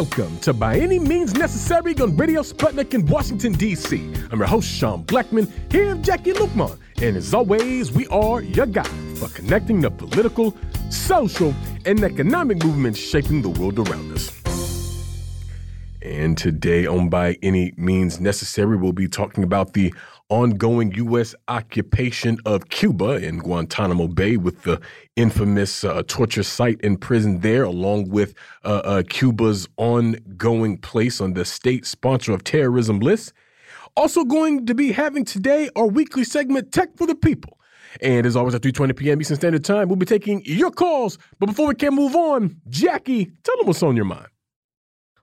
Welcome to By Any Means Necessary on Radio Sputnik in Washington, D.C. I'm your host, Sean Blackmon, here with Jacquie Luqman. And as always, we are your guide for connecting the political, social, and economic movements shaping the world around us. And today on By Any Means Necessary, we'll be talking about the ongoing U.S. occupation of Cuba in Guantanamo Bay with the infamous uh, torture site and prison there, along with uh, uh, Cuba's ongoing place on the state sponsor of terrorism list. Also going to be having today our weekly segment, Tech for the People. And as always, at 3.20 p.m. Eastern Standard Time, we'll be taking your calls. But before we can move on, Jacquie, tell them what's on your mind.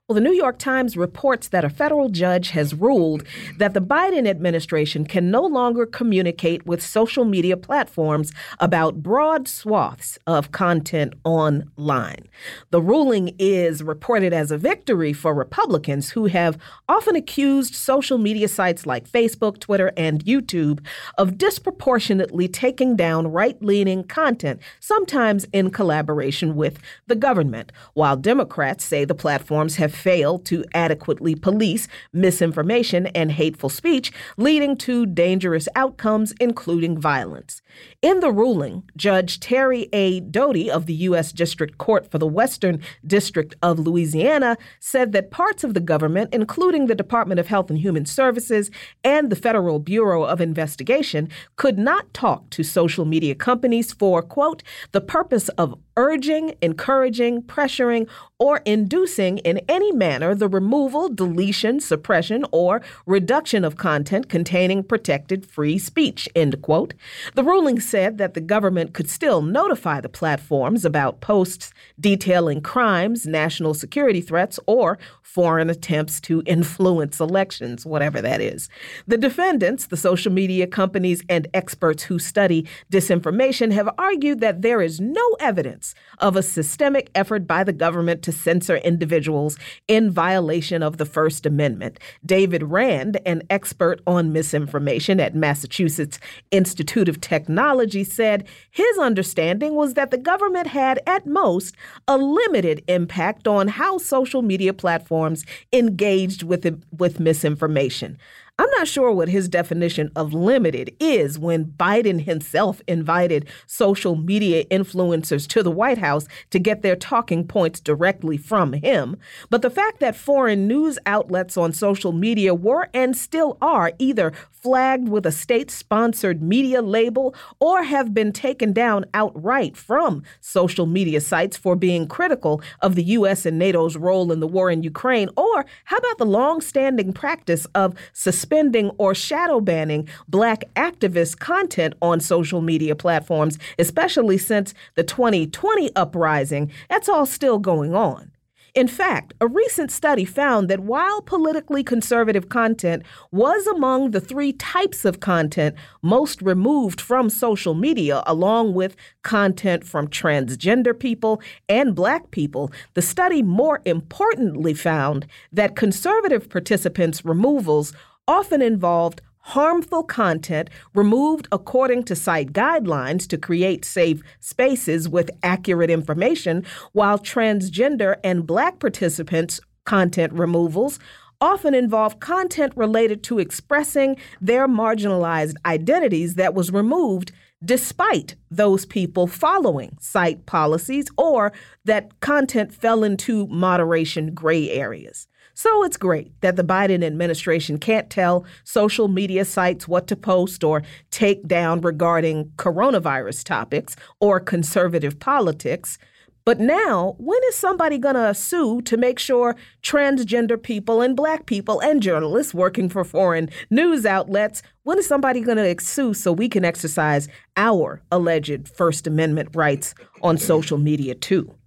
Well, the New York Times reports that a federal judge has ruled that the Biden administration can no longer communicate with social media platforms about broad swaths of content online. The ruling is reported as a victory for Republicans who have often accused social media sites like Facebook, Twitter, and YouTube of disproportionately taking down right leaning content, sometimes in collaboration with the government, while Democrats say the platforms have fail to adequately police misinformation and hateful speech, leading to dangerous outcomes, including violence. In the ruling, Judge Terry A. Doughty of the U.S. District Court for the Western District of Louisiana said that parts of the government, including the Department of Health and Human Services and the Federal Bureau of Investigation, could not talk to social media companies for, quote, the purpose of urging, encouraging, pressuring, or inducing in any manner the removal, deletion, suppression, or reduction of content containing protected free speech, end quote. The ruling said that the government could still notify the platforms about posts detailing crimes, national security threats, or foreign attempts to influence elections, whatever that is. The defendants, the social media companies, and experts who study disinformation have argued that there is no evidence of a systemic effort by the government to censor individuals in violation of the First Amendment. David Rand, an expert on misinformation at Massachusetts Institute of Technology, said his understanding was that the government had, at most, a limited impact on how social media platforms engaged with, with misinformation. I'm not sure what his definition of limited is when Biden himself invited social media influencers to the White House to get their talking points directly from him. But the fact that foreign news outlets on social media were and still are either flagged with a state sponsored media label or have been taken down outright from social media sites for being critical of the U.S. and NATO's role in the war in Ukraine, or how about the long standing practice of suspending suspending or shadow banning black activist content on social media platforms, especially since the 2020 uprising. That's all still going on. In fact, a recent study found that while politically conservative content was among the three types of content most removed from social media, along with content from transgender people and black people, the study more importantly found that conservative participants' removals often involved harmful content removed according to site guidelines to create safe spaces with accurate information, while transgender and black participants' content removals often involve content related to expressing their marginalized identities that was removed despite those people following site policies or that content fell into moderation gray areas. So it's great that the Biden administration can't tell social media sites what to post or take down regarding coronavirus topics or conservative politics. But now, when is somebody going to sue to make sure transgender people and black people and journalists working for foreign news outlets, when is somebody going to sue so we can exercise our alleged First Amendment rights on social media too?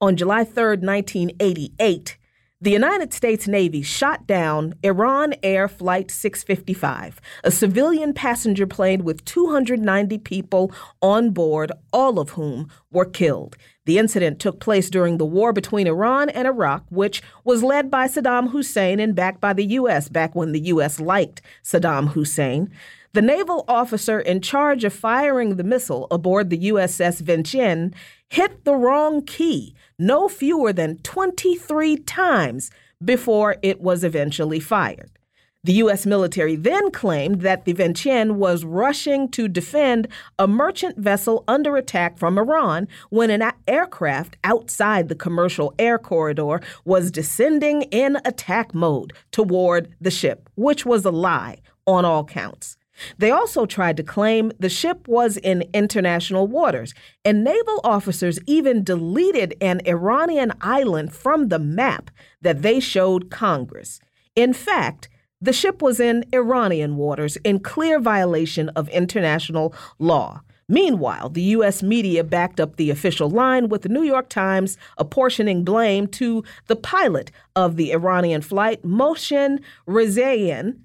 On July 3rd, 1988, the United States Navy shot down Iran Air Flight 655, a civilian passenger plane with 290 people on board, all of whom were killed. The incident took place during the war between Iran and Iraq, which was led by Saddam Hussein and backed by the U.S. back when the U.S. liked Saddam Hussein. The naval officer in charge of firing the missile aboard the USS Vincennes hit the wrong key no fewer than 23 times before it was eventually fired. The U.S. military then claimed that the Vincennes was rushing to defend a merchant vessel under attack from Iran when an aircraft outside the commercial air corridor was descending in attack mode toward the ship, which was a lie on all counts. They also tried to claim the ship was in international waters, and naval officers even deleted an Iranian island from the map that they showed Congress. In fact, the ship was in Iranian waters in clear violation of international law. Meanwhile, the U.S. media backed up the official line with the New York Times apportioning blame to the pilot of the Iranian flight, Mohsen Rezaian,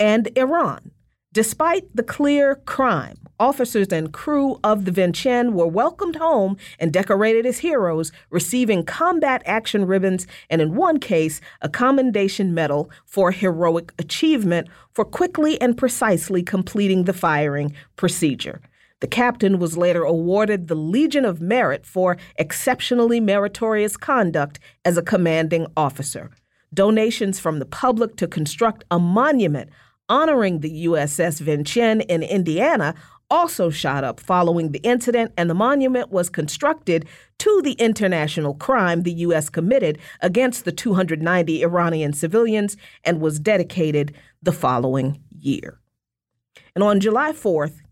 and Iran. Despite the clear crime, officers and crew of the Vincennes were welcomed home and decorated as heroes, receiving combat action ribbons and, in one case, a commendation medal for heroic achievement for quickly and precisely completing the firing procedure. The captain was later awarded the Legion of Merit for exceptionally meritorious conduct as a commanding officer. Donations from the public to construct a monument honoring the USS Vincennes in Indiana also shot up following the incident, and the monument was constructed to the international crime the U.S. committed against the 290 Iranian civilians and was dedicated the following year. And on July 4th,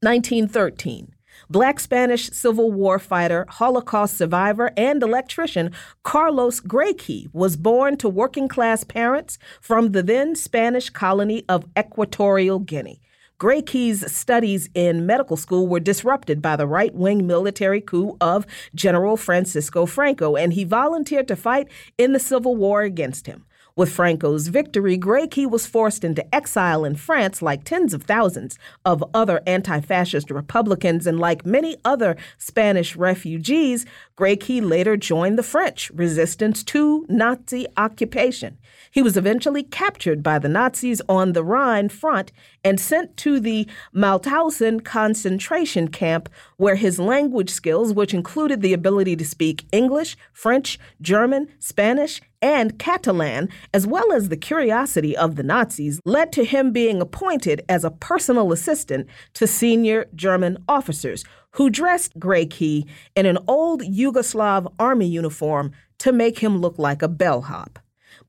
1913, Black Spanish Civil War fighter, Holocaust survivor, and electrician Carlos Greykey was born to working class parents from the then Spanish colony of Equatorial Guinea. Greykey's studies in medical school were disrupted by the right wing military coup of General Francisco Franco, and he volunteered to fight in the Civil War against him. With Franco's victory, Greykey was forced into exile in France like tens of thousands of other anti fascist Republicans, and like many other Spanish refugees, Greykey later joined the French resistance to Nazi occupation. He was eventually captured by the Nazis on the Rhine front and sent to the Mauthausen concentration camp, where his language skills, which included the ability to speak English, French, German, Spanish, and Catalan, as well as the curiosity of the Nazis, led to him being appointed as a personal assistant to senior German officers who dressed Greykey in an old Yugoslav army uniform to make him look like a bellhop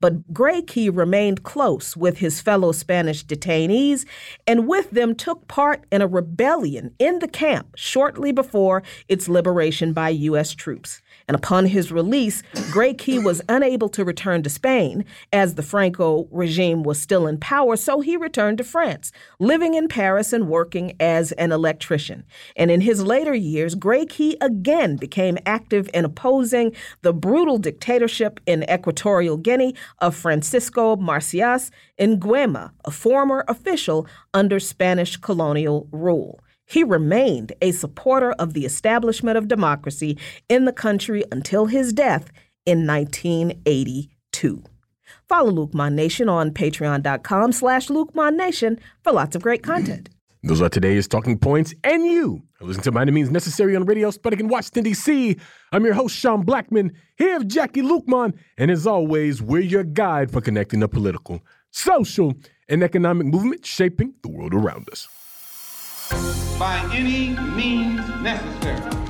but Greykey remained close with his fellow Spanish detainees and with them took part in a rebellion in the camp shortly before its liberation by U.S. troops and upon his release, Greykey was unable to return to Spain as the Franco regime was still in power, so he returned to France, living in Paris and working as an electrician. And in his later years, Greykey again became active in opposing the brutal dictatorship in Equatorial Guinea of Francisco Macias Nguema, a former official under Spanish colonial rule. He remained a supporter of the establishment of democracy in the country until his death in 1982. Follow Luke Nation on patreon.com slash Nation for lots of great content. Those are today's talking points, and you are listening to By Means Necessary on Radio Sputnik in Washington, D.C. I'm your host, Sean Blackmon, here with Jacquie Luqman, and as always, we're your guide for connecting the political, social, and economic movement shaping the world around us by any means necessary.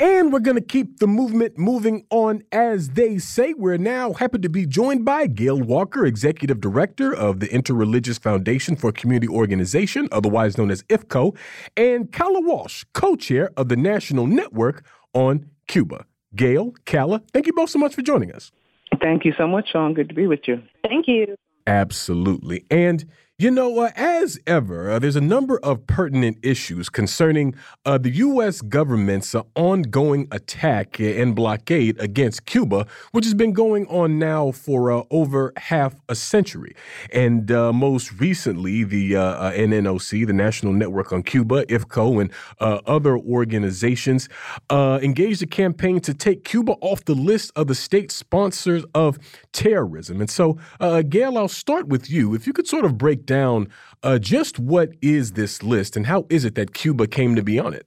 And we're going to keep the movement moving on, as they say. We're now happy to be joined by Gail Walker, Executive Director of the Interreligious Foundation for Community Organization, otherwise known as IFCO, and Calla Walsh, co chair of the National Network on Cuba. Gail, Calla, thank you both so much for joining us. Thank you so much, Sean. Good to be with you. Thank you. Absolutely. And you know, uh, as ever, uh, there's a number of pertinent issues concerning uh, the U.S. government's uh, ongoing attack and blockade against Cuba, which has been going on now for uh, over half a century. And uh, most recently, the NNOC, the National Network on Cuba, IFCO, and other organizations engaged a campaign to take Cuba off the list of the state sponsors of terrorism. And so, Gail, I'll start with you. If you could sort of break down uh, just what is this list and how is it that Cuba came to be on it?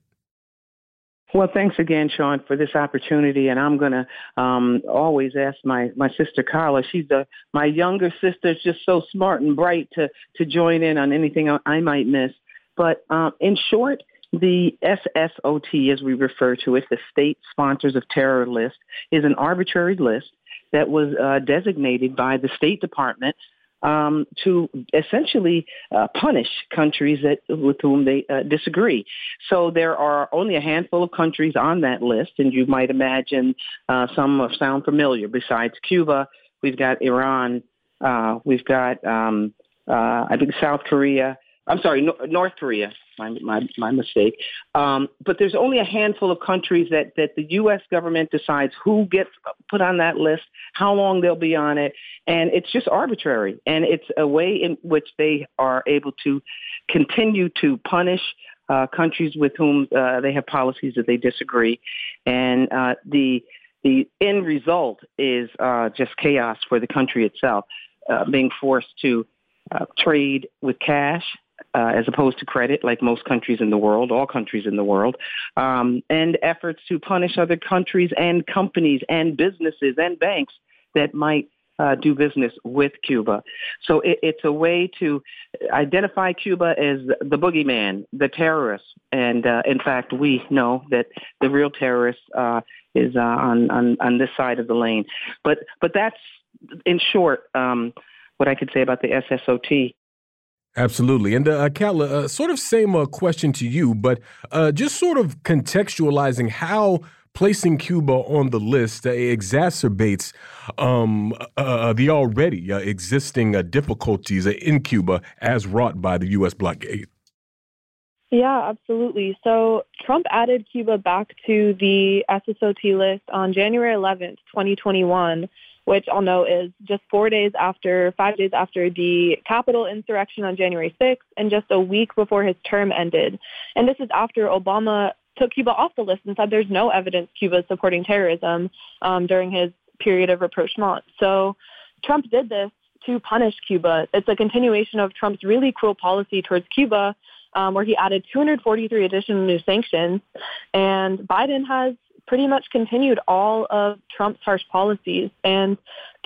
Well, thanks again, Sean, for this opportunity. And I'm going to um, always ask my, my sister Calla. She's the, my younger sister, is just so smart and bright to, to join in on anything I might miss. But um, in short, the SSOT, as we refer to it, the State Sponsors of Terror list, is an arbitrary list that was uh, designated by the State Department um, to essentially uh, punish countries that with whom they uh, disagree. So there are only a handful of countries on that list, and you might imagine uh, some of sound familiar. Besides Cuba, we've got Iran, uh, we've got um, uh, I think South Korea. I'm sorry, no- North Korea my my, my mistake. Um, but there's only a handful of countries that that the U.S. government decides who gets put on that list, how long they'll be on it, and it's just arbitrary. And it's a way in which they are able to continue to punish uh, countries with whom uh, they have policies that they disagree, and uh, the the end result is uh, just chaos for the country itself, uh, being forced to uh, trade with cash uh, as opposed to credit, like most countries in the world, all countries in the world, um, and efforts to punish other countries and companies and businesses and banks that might uh, do business with Cuba. So it, it's a way to identify Cuba as the boogeyman, the terrorist. And uh, in fact, we know that the real terrorist uh, is uh, on, on, on this side of the lane. But, but that's, in short, um, what I could say about the SSOT. Absolutely. And uh, Calla, uh, sort of same uh, question to you, but uh, just sort of contextualizing how placing Cuba on the list uh, exacerbates um, uh, the already existing difficulties in Cuba as wrought by the U.S. blockade. Yeah, absolutely. So Trump added Cuba back to the SSOT list on January 11th, 2021 which I'll note is just four days after, five days after the Capitol insurrection on January 6th, and just a week before his term ended. And this is after Obama took Cuba off the list and said there's no evidence Cuba is supporting terrorism um, during his period of rapprochement. So Trump did this to punish Cuba. It's a continuation of Trump's really cruel policy towards Cuba, um, where he added 243 additional new sanctions. And Biden has pretty much continued all of Trump's harsh policies. And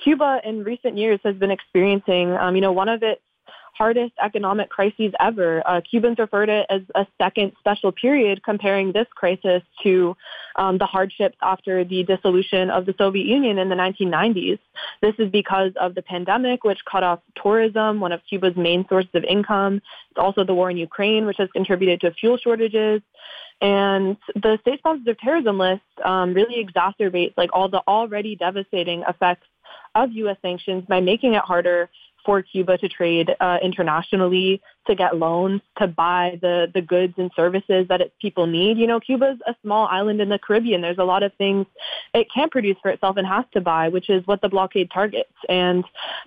Cuba in recent years has been experiencing, um, you know, one of its hardest economic crises ever. Uh, Cubans refer to it as a second special period, comparing this crisis to um, the hardships after the dissolution of the Soviet Union in the 1990s. This is because of the pandemic, which cut off tourism, one of Cuba's main sources of income. It's also the war in Ukraine, which has contributed to fuel shortages. And the state-sponsored terrorism list um, really exacerbates like all the already devastating effects of U.S. sanctions by making it harder for Cuba to trade uh, internationally, to get loans, to buy the, the goods and services that its people need. You know, Cuba's a small island in the Caribbean. There's a lot of things it can't produce for itself and has to buy, which is what the blockade targets. And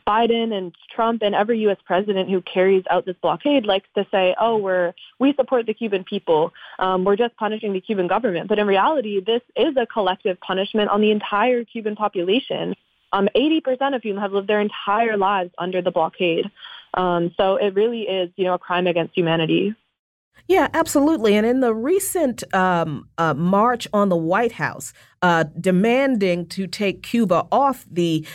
Biden and Trump and every U.S. president who carries out this blockade likes to say, oh, we're, we support the Cuban people. Um, we're just punishing the Cuban government. But in reality, this is a collective punishment on the entire Cuban population um, 80% of whom have lived their entire lives under the blockade. Um, so it really is, you know, a crime against humanity. Yeah, absolutely. And in the recent um, uh, march on the White House, uh, demanding to take Cuba off the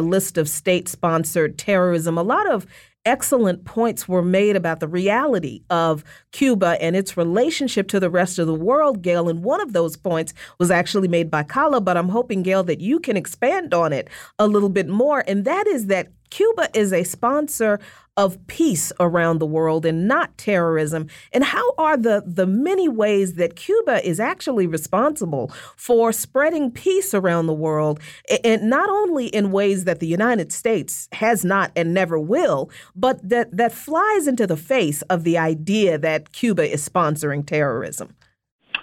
list of state sponsored terrorism, a lot of excellent points were made about the reality of Cuba and its relationship to the rest of the world, Gail. And one of those points was actually made by Calla, but I'm hoping, Gail, that you can expand on it a little bit more. And that is that Cuba is a sponsor of peace around the world and not terrorism? And how are the, the many ways that Cuba is actually responsible for spreading peace around the world, and not only in ways that the United States has not and never will, but that, that flies into the face of the idea that Cuba is sponsoring terrorism?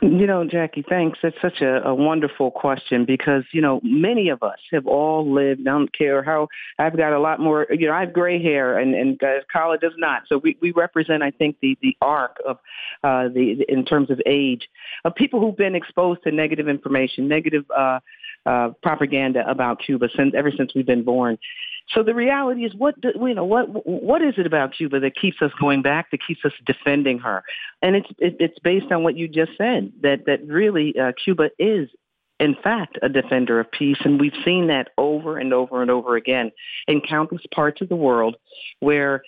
You know, Jacquie, thanks. That's such a, a, wonderful question because, you know, many of us have all lived, I don't care how, I've got a lot more, you know, I have gray hair and, and uh, Calla does not. So we, we represent, I think, the, the arc of, uh, the, in terms of age, of people who've been exposed to negative information, negative uh, uh, propaganda about Cuba since, ever since we've been born. So the reality is, what do, you know, what what is it about Cuba that keeps us going back, that keeps us defending her? And it's it, it's based on what you just said that that really uh, Cuba is in fact, a defender of peace. And we've seen that over and over and over again in countless parts of the world where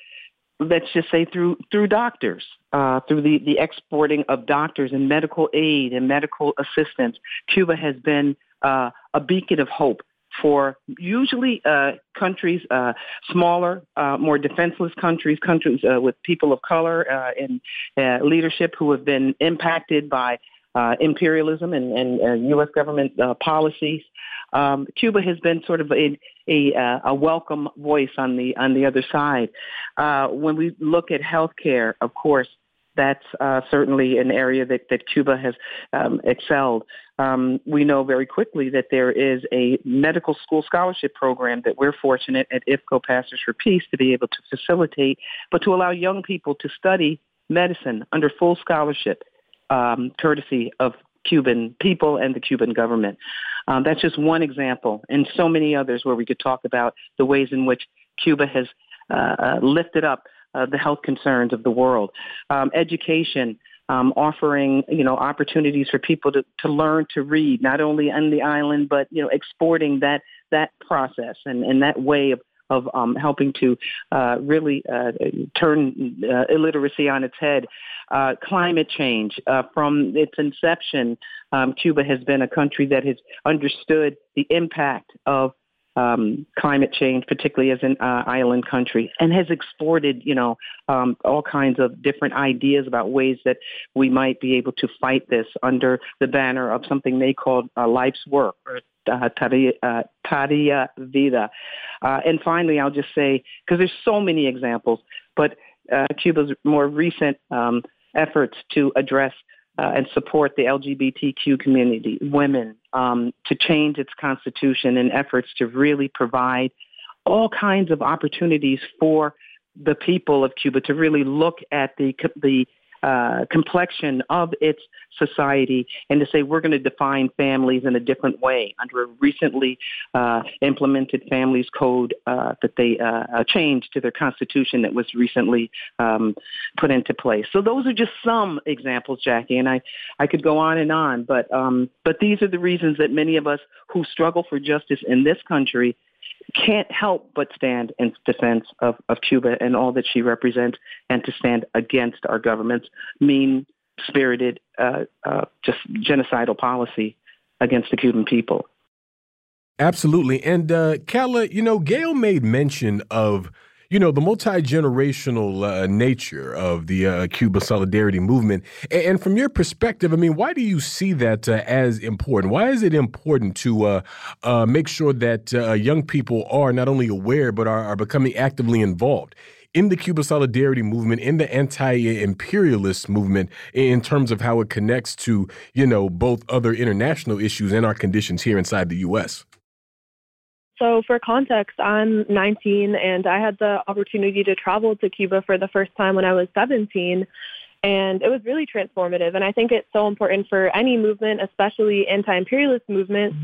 let's just say through through doctors, uh, through the, the exporting of doctors and medical aid and medical assistance, Cuba has been uh, a beacon of hope for usually uh, countries, uh, smaller, uh, more defenseless countries, countries uh, with people of color uh, in uh, leadership who have been impacted by uh, imperialism and, and uh, U.S. government uh, policies. Um, Cuba has been sort of a, a, uh, a, welcome voice on the on the other side. Uh, when we look at healthcare, of course, that's uh, certainly an area that, that Cuba has um, excelled. Um, we know very quickly that there is a medical school scholarship program that we're fortunate at IFCO Pastors for Peace to be able to facilitate, but to allow young people to study medicine under full scholarship um, courtesy of Cuban people and the Cuban government. Um, that's just one example, and so many others where we could talk about the ways in which Cuba has uh, uh, lifted up uh, the health concerns of the world. Um, education, um, offering you know opportunities for people to, to learn to read, not only on the island, but you know exporting that that process and, and that way of of um, helping to uh, really uh, turn uh, illiteracy on its head. Uh, climate change, uh, from its inception, um, Cuba has been a country that has understood the impact of um, climate change, particularly as an uh, island country, and has exported, you know, um, all kinds of different ideas about ways that we might be able to fight this under the banner of something they called uh, life's work or uh, uh, Vida. Uh, and finally, I'll just say, because there's so many examples, but uh, Cuba's more recent um, efforts to address uh, and support the LGBTQ community, women, um, to change its constitution and efforts to really provide all kinds of opportunities for the people of Cuba to really look at the the uh, complexion of its society and to say we're going to define families in a different way under a recently uh, implemented families code uh, that they uh, changed to their constitution that was recently um, put into place. So those are just some examples, Jacquie, and I, I could go on and on, but um, but these are the reasons that many of us who struggle for justice in this country can't help but stand in defense of, of Cuba and all that she represents and to stand against our government's mean spirited, uh, uh, just genocidal policy against the Cuban people. Absolutely. And uh, Calla, you know, Gail made mention of you know, the multi generational uh, nature of the uh, Cuba Solidarity Movement. And, and, from your perspective, I mean, why do you see that uh, as important? Why is it important to uh, uh, make sure that uh, young people are not only aware, but are, are becoming actively involved? in the Cuba Solidarity movement, in the anti-imperialist movement, in terms of how it connects to, you know, both other international issues and our conditions here inside the U.S. So, for context, I'm 19 and I had the opportunity to travel to Cuba for the first time when I was 17. And it was really transformative. And I think it's so important for any movement, especially anti imperialist movements,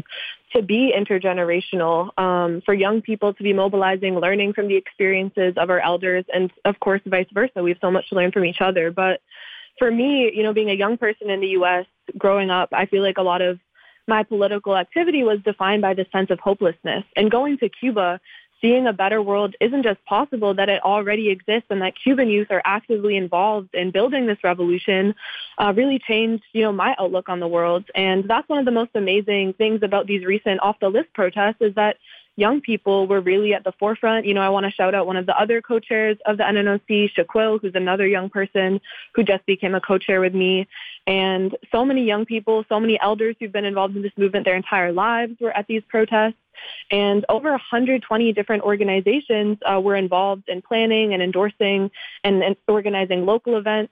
to be intergenerational, um, for young people to be mobilizing, learning from the experiences of our elders, and of course, vice versa. We have so much to learn from each other. But for me, you know, being a young person in the U.S., growing up, I feel like a lot of my political activity was defined by the sense of hopelessness. And going to Cuba, seeing a better world isn't just possible, that it already exists and that Cuban youth are actively involved in building this revolution uh, really changed, you know, my outlook on the world. And that's one of the most amazing things about these recent off the list protests is that young people were really at the forefront. You know, I want to shout out one of the other co-chairs of the NNOC, Shaquille, who's another young person who just became a co-chair with me. And so many young people, so many elders who've been involved in this movement their entire lives were at these protests. And over 120 different organizations uh, were involved in planning and endorsing and, and organizing local events.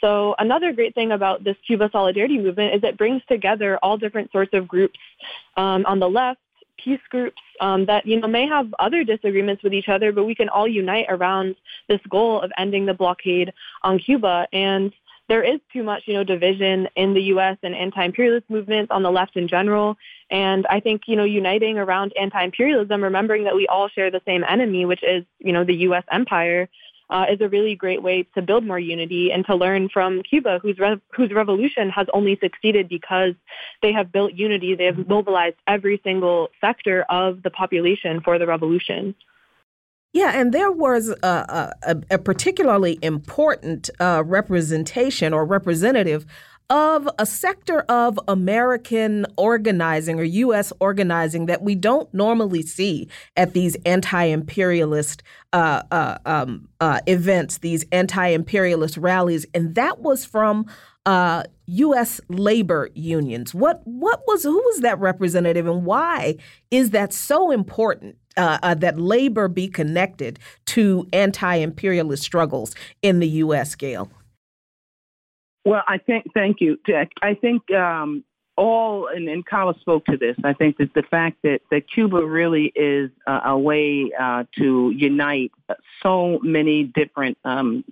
So another great thing about this Cuba Solidarity movement is it brings together all different sorts of groups um, on the left, peace groups um, that you know may have other disagreements with each other, but we can all unite around this goal of ending the blockade on Cuba. And there is too much, you know, division in the U.S. and anti-imperialist movements on the left in general. And I think, you know, uniting around anti-imperialism, remembering that we all share the same enemy, which is, you know, the U.S. empire, uh, is a really great way to build more unity and to learn from Cuba, whose whose revolution has only succeeded because they have built unity. They have mobilized every single sector of the population for the revolution. Yeah, and there was a, a, a particularly important uh, representation or representative of a sector of American organizing or U.S. organizing that we don't normally see at these anti imperialist uh, uh, um, uh, events, these anti imperialist rallies. And that was from U.S. Uh, labor unions. What, what was, who was that representative and why is that so important? Uh, uh, that labor be connected to anti imperialist struggles in the U.S. Gail? Well, I think, thank you. I think um, all, and, and Calla spoke to this, I think that the fact that, that Cuba really is uh, a way uh, to unite so many different um,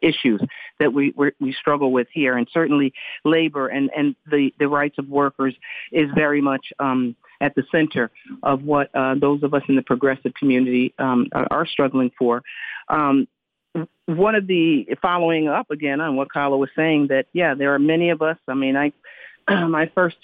issues that we we struggle with here, and certainly labor and, and the, the rights of workers is very much um, at the center of what uh, those of us in the progressive community um, are, are, struggling for. Um, one of the following up again on what Calla was saying that yeah, there are many of us. I mean, I my first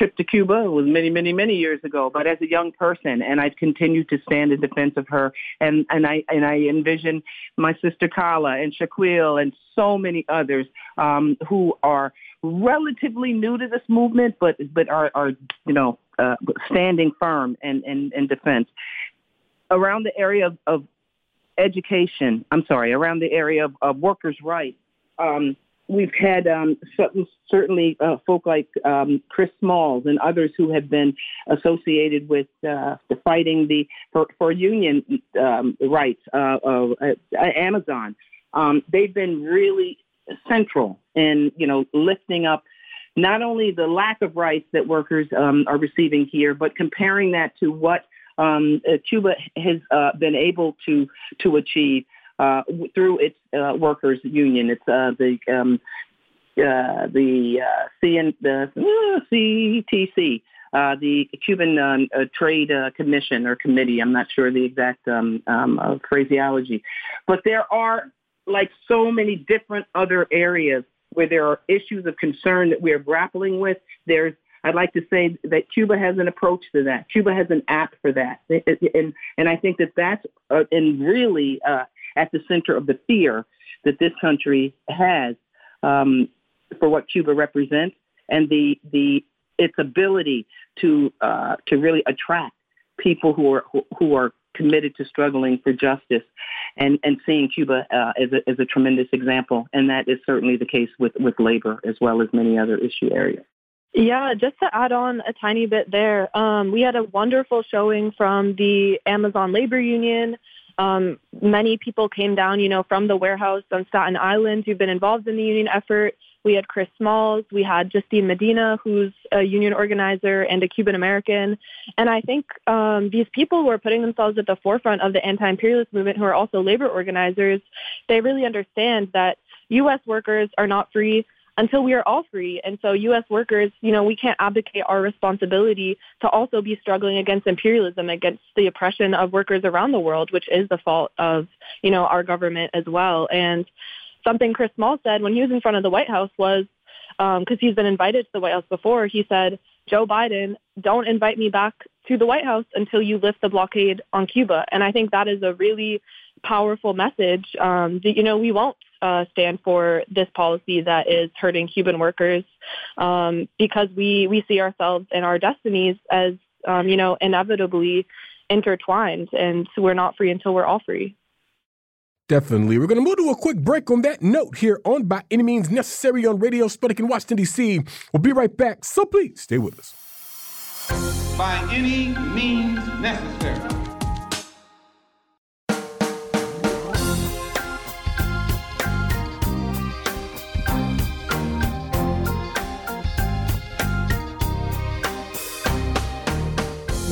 trip to Cuba was many, many, many years ago. But as a young person, and I've continued to stand in defense of her, and and I and I envision my sister Calla and Shaquille and so many others um, who are relatively new to this movement, but but are are you know uh, standing firm in, in in defense around the area of, of education, I'm sorry, around the area of, of workers' rights. Um, we've had um, certainly uh, folk like um, Chris Smalls and others who have been associated with uh, fighting the for, for union um, rights. Uh, uh, Amazon, um, they've been really central in you know lifting up not only the lack of rights that workers um, are receiving here, but comparing that to what um, uh, Cuba has uh, been able to to achieve uh, through its uh, workers union. It's uh, the um, uh, the CN, the CTC. the Cuban um, Trade Commission or Committee. I'm not sure the exact um, um, phraseology, but there are like so many different other areas where there are issues of concern that we are grappling with. There's I'd like to say that Cuba has an approach to that. Cuba has an app for that, and and I think that that's uh, and really uh, at the center of the fear that this country has um, for what Cuba represents, and the the its ability to uh, to really attract people who are who, who are committed to struggling for justice and, and seeing Cuba uh, as, a, as a tremendous example. And that is certainly the case with, with labor as well as many other issue areas. Yeah, just to add on a tiny bit there, um, we had a wonderful showing from the Amazon Labor Union. Um, many people came down, you know, from the warehouse on Staten Island who've been involved in the union effort. We had Chris Smalls, we had Justine Medina, who's a union organizer and a Cuban American. And I think um, these people who are putting themselves at the forefront of the anti-imperialist movement, who are also labor organizers, they really understand that U.S. workers are not free until we are all free. And so U.S. workers, you know, we can't abdicate our responsibility to also be struggling against imperialism, against the oppression of workers around the world, which is the fault of, you know, our government as well. And something Chris Small said when he was in front of the White House was, because um, he's been invited to the White House before, he said, Joe Biden, don't invite me back to the White House until you lift the blockade on Cuba. And I think that is a really powerful message um, that, you know, we won't uh, stand for this policy that is hurting Cuban workers um, because we, we see ourselves and our destinies as, um, you know, inevitably intertwined. And so we're not free until we're all free. Definitely. We're going to move to a quick break on that note here on By Any Means Necessary on Radio Sputnik in Washington, D.C. We'll be right back, so please stay with us. By any means necessary.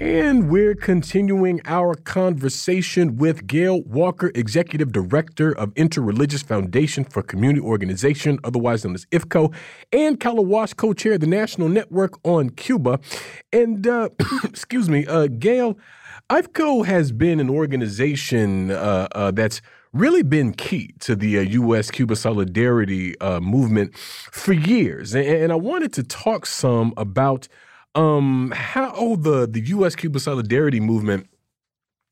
And we're continuing our conversation with Gail Walker, Executive Director of Interreligious Foundation for Community Organization, otherwise known as IFCO, and Calla Walsh, co chair of the National Network on Cuba. And, uh, excuse me, uh, Gail, IFCO has been an organization uh, uh that's really been key to the uh, U.S. Cuba solidarity uh, movement for years. And, and I wanted to talk some about um, how the the U.S. Cuba solidarity movement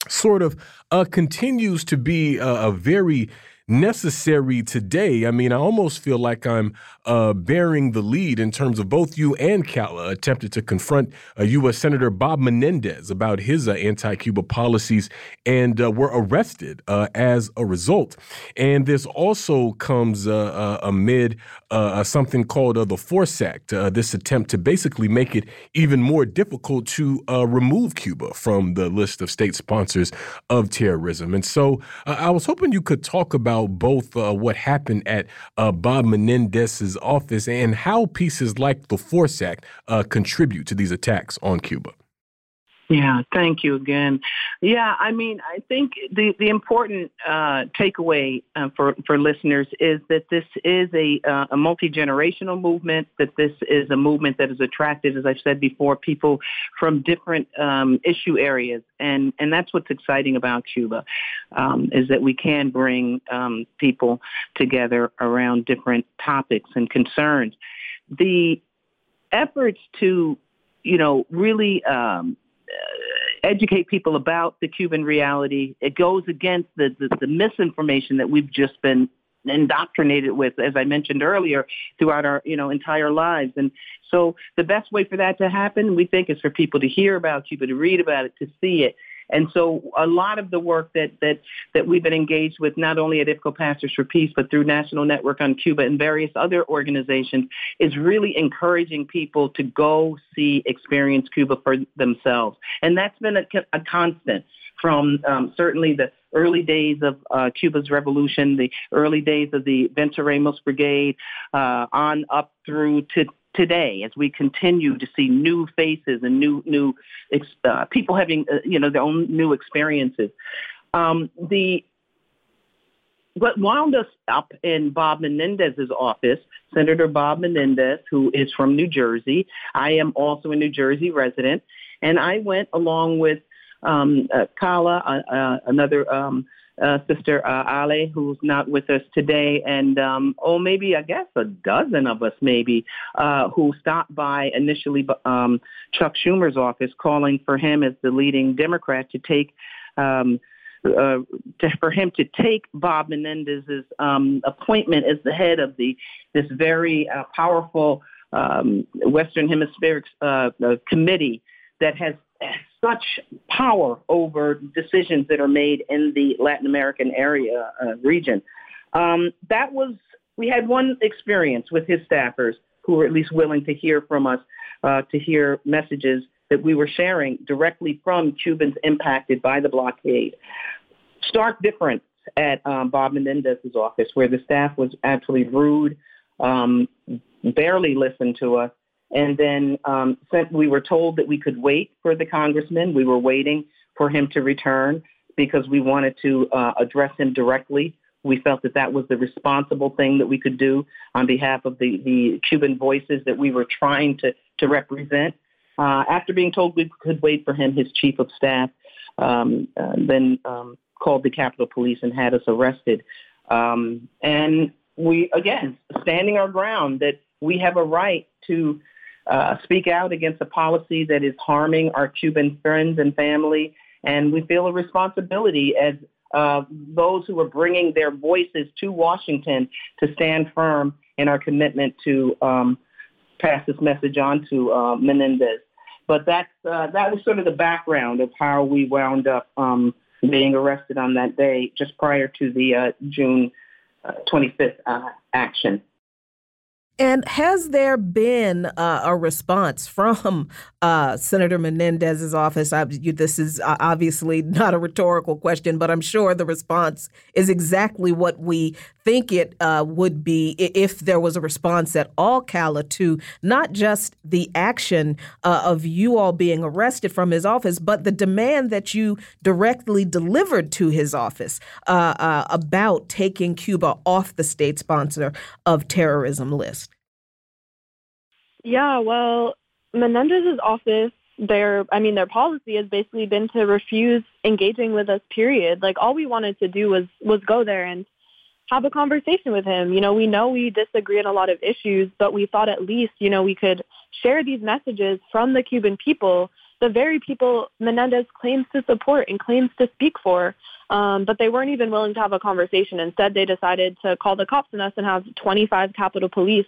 sort of uh, continues to be a, a very necessary today. I mean, I almost feel like I'm uh, bearing the lead in terms of both you and Calla attempted to confront uh, U.S. Senator Bob Menendez about his uh, anti Cuba policies and uh, were arrested uh, as a result. And this also comes uh, amid something called the Force Act, this attempt to basically make it even more difficult to remove Cuba from the list of state sponsors of terrorism. And so I was hoping you could talk about both what happened at Bob Menendez's office and how pieces like the Force Act uh, contribute to these attacks on Cuba. Yeah, thank you again. Yeah, I mean, I think the the important uh, takeaway uh, for for listeners is that this is a uh, a multi generational movement. That this is a movement that has attracted, as I've said before, people from different um, issue areas, and and that's what's exciting about Cuba, um, is that we can bring um, people together around different topics and concerns. The efforts to, you know, really um, Uh, educate people about the Cuban reality. It goes against the, the, the misinformation that we've just been indoctrinated with, as I mentioned earlier, throughout our you know entire lives. And so the best way for that to happen, we think, is for people to hear about Cuba, to read about it, to see it, and so a lot of the work that, that, that we've been engaged with, not only at IFCO Pastors for Peace, but through National Network on Cuba and various other organizations, is really encouraging people to go see, experience Cuba for themselves. And that's been a, a constant from um, certainly the early days of uh, Cuba's revolution, the early days of the Venceremos Brigade, uh, on up through to today as we continue to see new faces and new new uh, people having uh, you know their own new experiences. Um, the what wound us up in Bob Menendez's office, Senator Bob Menendez, who is from New Jersey. I am also a New Jersey resident, and I went along with um, uh, Calla, uh, uh, another um, uh, Sister uh, Ale, who's not with us today, and um, oh, maybe I guess a dozen of us, maybe, uh, who stopped by initially um, Chuck Schumer's office, calling for him as the leading Democrat to take. Um, uh, to, for him to take Bob Menendez's um, appointment as the head of the this very uh, powerful um, Western Hemispheric uh, uh committee that has such power over decisions that are made in the Latin American area uh, region. Um, that was we had one experience with his staffers who were at least willing to hear from us, uh, to hear messages that we were sharing directly from Cubans impacted by the blockade. Stark difference at um, Bob Menendez's office, where the staff was actually rude, um, barely listened to us, and then um, we were told that we could wait for the congressman. We were waiting for him to return because we wanted to uh, address him directly. We felt that that was the responsible thing that we could do on behalf of the, the Cuban voices that we were trying to, to represent. Uh, after being told we could wait for him, his chief of staff um, uh, then um, called the Capitol Police and had us arrested. Um, and we, again, standing our ground that we have a right to uh, speak out against a policy that is harming our Cuban friends and family. And we feel a responsibility as uh, those who are bringing their voices to Washington to stand firm in our commitment to um, pass this message on to uh, Menendez. But that's, uh, that was sort of the background of how we wound up um, being arrested on that day just prior to the uh, June 25th uh, action. And has there been uh, a response from uh, Senator Menendez's office? I, you, this is uh, obviously not a rhetorical question, but I'm sure the response is exactly what we think it uh, would be if there was a response at all, Calla, to not just the action uh, of you all being arrested from his office, but the demand that you directly delivered to his office uh, about taking Cuba off the state sponsor of terrorism list. Yeah, well, Menendez's office, their I mean, their policy has basically been to refuse engaging with us. Period. Like all we wanted to do was was go there and have a conversation with him. You know, we know we disagree on a lot of issues, but we thought at least, you know, we could share these messages from the Cuban people, the very people Menendez claims to support and claims to speak for. Um, but they weren't even willing to have a conversation. Instead, they decided to call the cops on us and have 25 Capitol Police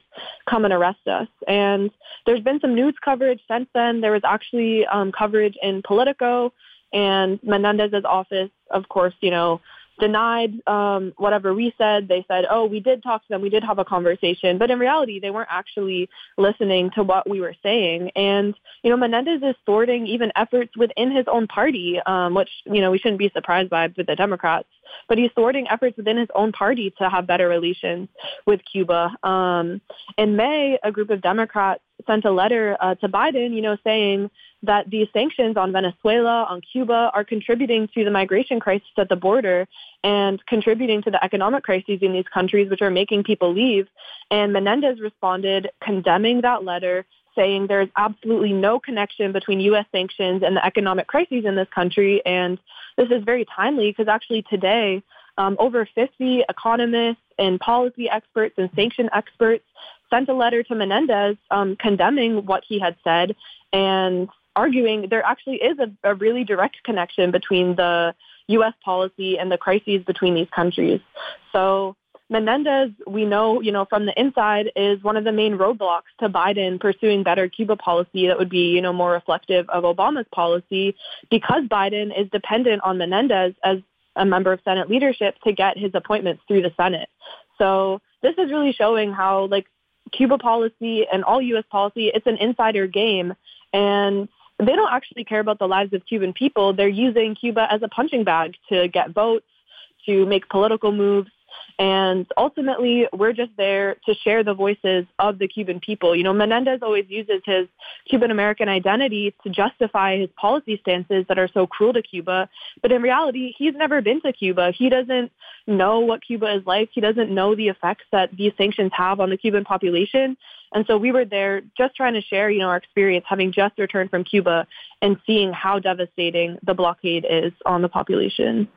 come and arrest us. And there's been some news coverage since then. There was actually um, coverage in Politico and Menendez's office, of course, you know, denied um, whatever we said. They said, oh, we did talk to them. We did have a conversation. But in reality, they weren't actually listening to what we were saying. And, you know, Menendez is thwarting even efforts within his own party, um, which, you know, we shouldn't be surprised by with the Democrats. But he's thwarting efforts within his own party to have better relations with Cuba. Um, in May, a group of Democrats sent a letter uh, to Biden, you know, saying that these sanctions on Venezuela, on Cuba, are contributing to the migration crisis at the border and contributing to the economic crises in these countries, which are making people leave. And Menendez responded condemning that letter, saying there's absolutely no connection between U.S. sanctions and the economic crises in this country. And this is very timely because actually today, um, over 50 economists and policy experts and sanction experts sent a letter to Menendez um, condemning what he had said and arguing there actually is a, a really direct connection between the U.S. policy and the crises between these countries. So Menendez, we know, you know, from the inside is one of the main roadblocks to Biden pursuing better Cuba policy that would be, you know, more reflective of Obama's policy because Biden is dependent on Menendez as a member of Senate leadership to get his appointments through the Senate. So this is really showing how like Cuba policy and all U.S. policy, it's an insider game. And they don't actually care about the lives of Cuban people. They're using Cuba as a punching bag to get votes, to make political moves. And ultimately, we're just there to share the voices of the Cuban people. You know, Menendez always uses his Cuban American identity to justify his policy stances that are so cruel to Cuba. But in reality, he's never been to Cuba. He doesn't know what Cuba is like. He doesn't know the effects that these sanctions have on the Cuban population. And so we were there just trying to share, you know, our experience having just returned from Cuba and seeing how devastating the blockade is on the population.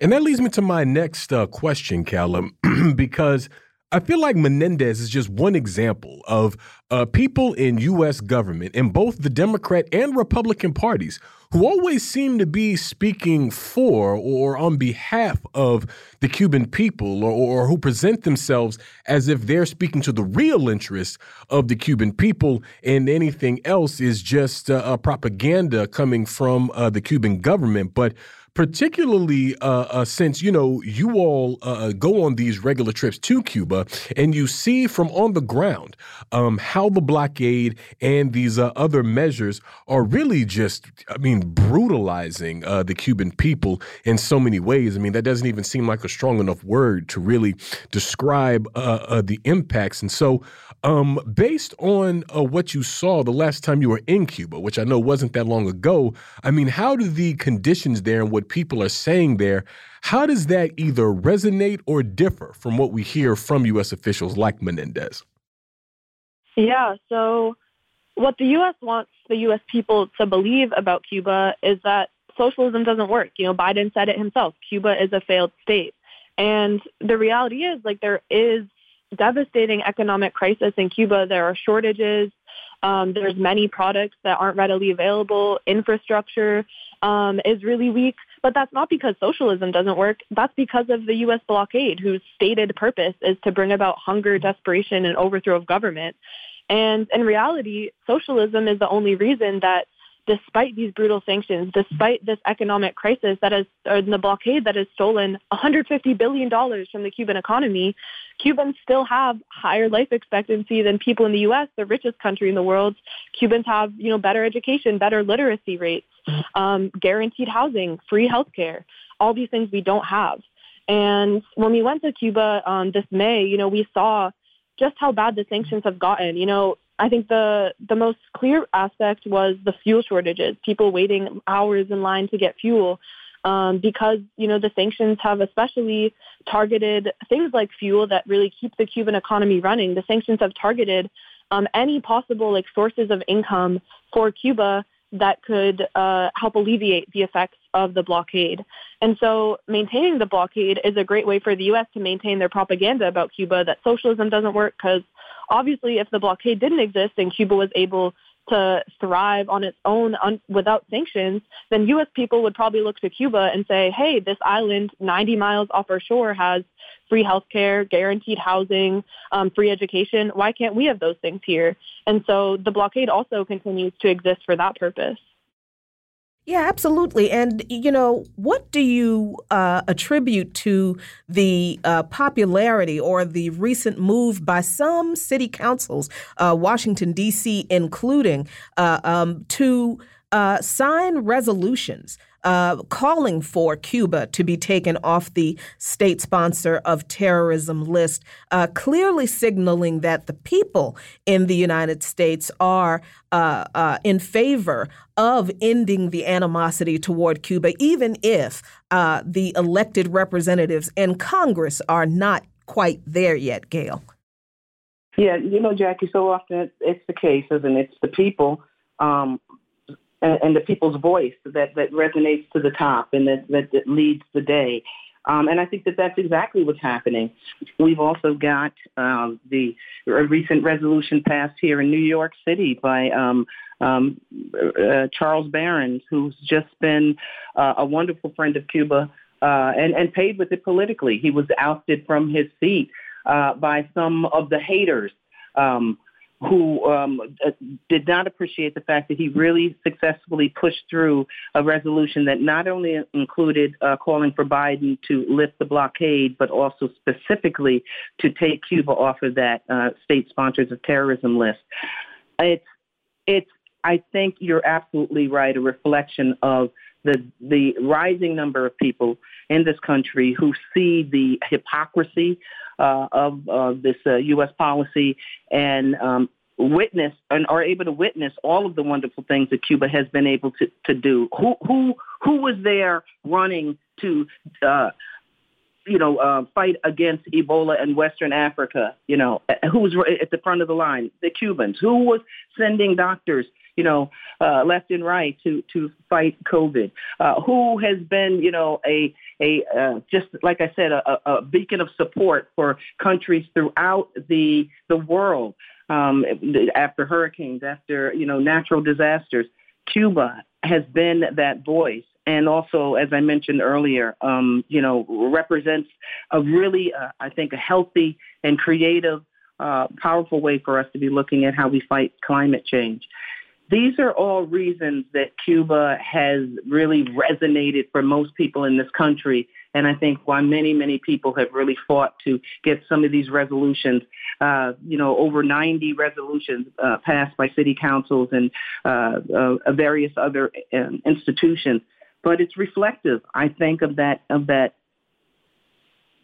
And that leads me to my next uh, question, Calla, because I feel like Menendez is just one example of uh, people in U.S. government in both the Democrat and Republican parties who always seem to be speaking for or on behalf of the Cuban people or, or who present themselves as if they're speaking to the real interests of the Cuban people and anything else is just uh, propaganda coming from uh, the Cuban government. But particularly uh, uh, since you know you all uh, uh, go on these regular trips to Cuba and you see from on the ground um, how the blockade and these uh, other measures are really just, I mean, brutalizing uh, the Cuban people in so many ways. I mean, that doesn't even seem like a strong enough word to really describe the impacts. And so, um, based on what you saw the last time you were in Cuba, which I know wasn't that long ago, I mean, how do the conditions there and what people are saying there, how does that either resonate or differ from what we hear from U.S. officials like Menendez? Yeah, so what the U.S. wants the U.S. people to believe about Cuba is that socialism doesn't work. You know, Biden said it himself. Cuba is a failed state. And the reality is, like, there is devastating economic crisis in Cuba. There are shortages. Um, there's many products that aren't readily available. Infrastructure um, is really weak. But that's not because socialism doesn't work. That's because of the U.S. blockade, whose stated purpose is to bring about hunger, desperation, and overthrow of government. And in reality, socialism is the only reason that despite these brutal sanctions, despite this economic crisis that has, or the blockade that has stolen $150 billion from the Cuban economy, Cubans still have higher life expectancy than people in the U.S., the richest country in the world. Cubans have, you know, better education, better literacy rates, um, guaranteed housing, free healthcare, all these things we don't have. And when we went to Cuba um, this May, you know, we saw just how bad the sanctions have gotten. You know, I think the the most clear aspect was the fuel shortages. People waiting hours in line to get fuel um, because you know the sanctions have especially targeted things like fuel that really keep the Cuban economy running. The sanctions have targeted um, any possible like sources of income for Cuba that could uh, help alleviate the effects of the blockade. And so maintaining the blockade is a great way for the U.S. to maintain their propaganda about Cuba that socialism doesn't work because obviously if the blockade didn't exist and Cuba was able to thrive on its own un- without sanctions, then U.S. people would probably look to Cuba and say, hey, this island 90 miles off our shore has free health care, guaranteed housing, um, free education. Why can't we have those things here? And so the blockade also continues to exist for that purpose. Yeah, absolutely. And, you know, what do you uh, attribute to the uh, popularity or the recent move by some city councils, uh, Washington, D.C., including, uh, um, to uh, sign resolutions uh, calling for Cuba to be taken off the state sponsor of terrorism list, uh, clearly signaling that the people in the United States are uh, uh in favor of ending the animosity toward Cuba, even if uh, the elected representatives in Congress are not quite there yet, Gail. Yeah, you know, Jacquie, so often it's the case, and it's the people um, and, and the people's voice that, that resonates to the top and that, that, that leads the day. Um, and I think that that's exactly what's happening. We've also got um, the recent resolution passed here in New York City by um, um, uh, Charles Barron, who's just been uh, a wonderful friend of Cuba uh, and, and paid with it politically. He was ousted from his seat uh, by some of the haters um, who um, uh, did not appreciate the fact that he really successfully pushed through a resolution that not only included uh, calling for Biden to lift the blockade, but also specifically to take Cuba off of that uh, state sponsors of terrorism list. It's, it's, I think you're absolutely right, a reflection of the the rising number of people in this country who see the hypocrisy uh, of uh, this uh, U.S. policy and um, witness and are able to witness all of the wonderful things that Cuba has been able to, to do. Who who who was there running to uh, you know uh, fight against Ebola in Western Africa? You know who was at the front of the line? The Cubans. Who was sending doctors? You know, uh, left and right to to fight COVID. Uh, who has been, you know, a a uh, just like I said, a, a beacon of support for countries throughout the the world um, after hurricanes, after you know natural disasters. Cuba has been that voice, and also, as I mentioned earlier, um, you know, represents a really, uh, I think, a healthy and creative, uh, powerful way for us to be looking at how we fight climate change. These are all reasons that Cuba has really resonated for most people in this country. And I think why many, many people have really fought to get some of these resolutions, uh, you know, over 90 resolutions uh, passed by city councils and uh, uh various other um, institutions. But it's reflective, I think, of that, of that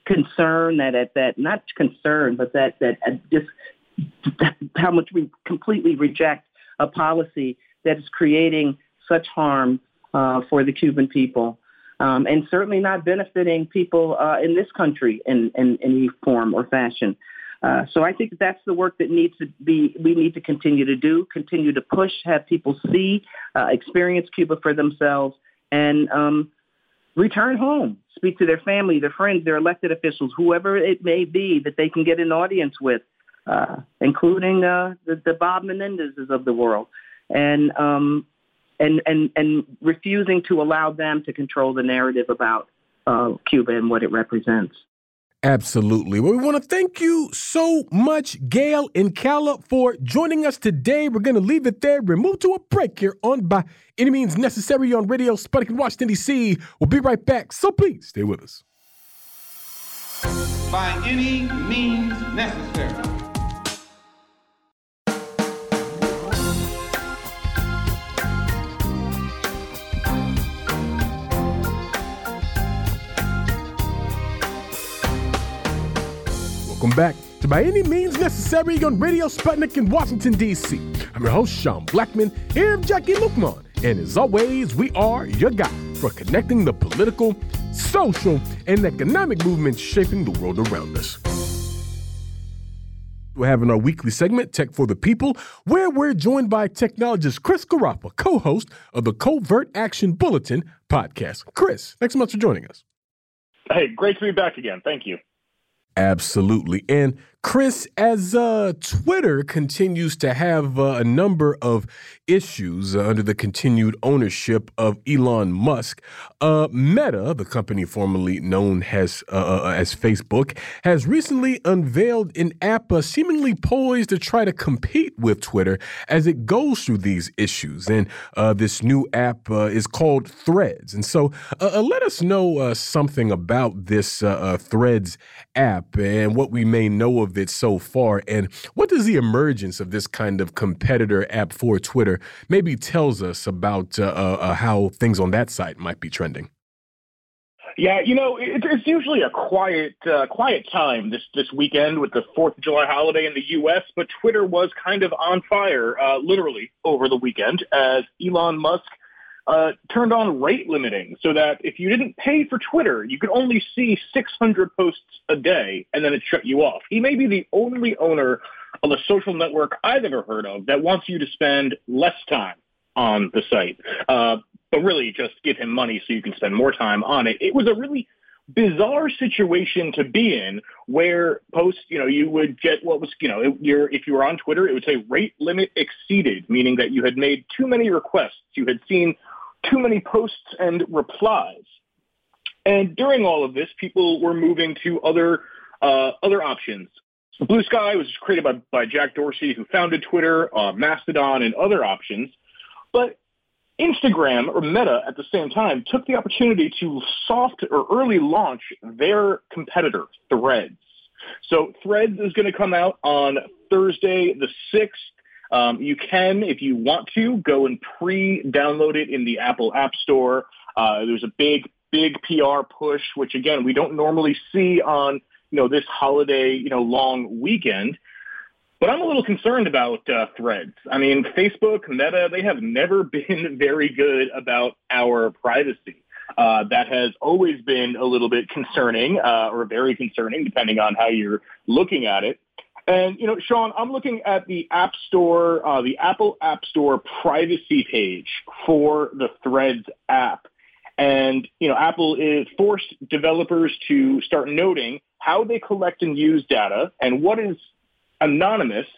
concern that at that, not concern, but that, that just how much we completely reject a policy that is creating such harm uh, for the Cuban people. Um, and certainly not benefiting people uh, in this country in, in, in any form or fashion. Uh, so I think that's the work that needs to be, we need to continue to do, continue to push, have people see, uh, experience Cuba for themselves, and um, return home, speak to their family, their friends, their elected officials, whoever it may be that they can get an audience with, uh, including uh, the, the Bob Menendezes of the world, and um, and and and refusing to allow them to control the narrative about uh, Cuba and what it represents. Absolutely. Well, we want to thank you so much, Gail and Calla, for joining us today. We're going to leave it there. We're move to a break here on By Any Means Necessary on Radio Sputnik in Washington, D.C. We'll be right back, so please stay with us. By any means necessary. Welcome back to By Any Means Necessary on Radio Sputnik in Washington, D.C. I'm your host, Sean Blackmon, here with Jacquie Luqman. And as always, we are your guide for connecting the political, social, and economic movements shaping the world around us. We're having our weekly segment, Tech for the People, where we're joined by technologist Chris Garaffa, co host of the CovertAction Bulletin podcast. Chris, thanks so much for joining us. Hey, great to be back again. Thank you. Absolutely. And Chris, as uh, Twitter continues to have uh, a number of issues uh, under the continued ownership of Elon Musk, uh, Meta, the company formerly known as uh, uh, as Facebook, has recently unveiled an app seemingly poised to try to compete with Twitter as it goes through these issues. And this new app is called Threads. And so, let us know something about this Threads app and what we may know of of it so far. And what does the emergence of this kind of competitor app for Twitter maybe tells us about uh, uh, uh, how things on that site might be trending? Yeah, you know, it, it's usually a quiet, uh, quiet time this this weekend with the Fourth of July holiday in the U.S. But Twitter was kind of on fire, uh, literally over the weekend, as Elon Musk uh, turned on rate limiting so that if you didn't pay for Twitter, you could only see 600 posts a day and then it shut you off. He may be the only owner of a social network I've ever heard of that wants you to spend less time on the site, uh, but really just give him money so you can spend more time on it. It was a really bizarre situation to be in where posts, you know, you would get what was, you know, it, if you were on Twitter, it would say rate limit exceeded, meaning that you had made too many requests. You had seen too many posts and replies. And during all of this, people were moving to other uh, other options. Bluesky was created by, by Jack Dorsey, who founded Twitter, uh, Mastodon, and other options. But Instagram or Meta at the same time took the opportunity to soft or early launch their competitor, Threads. So Threads is going to come out on Thursday the 6th. Um, you can, if you want to, go and pre-download it in the Apple App Store. Uh, there's a big, big PR push, which again we don't normally see on you know this holiday you know long weekend. But I'm a little concerned about uh, Threads. I mean, Facebook, Meta, they have never been very good about our privacy. Uh, that has always been a little bit concerning uh, or very concerning, depending on how you're looking at it. And, you know, Sean, I'm looking at the App Store, uh, the Apple App Store privacy page for the Threads app. And, you know, Apple is forced developers to start noting how they collect and use data and what is anonymous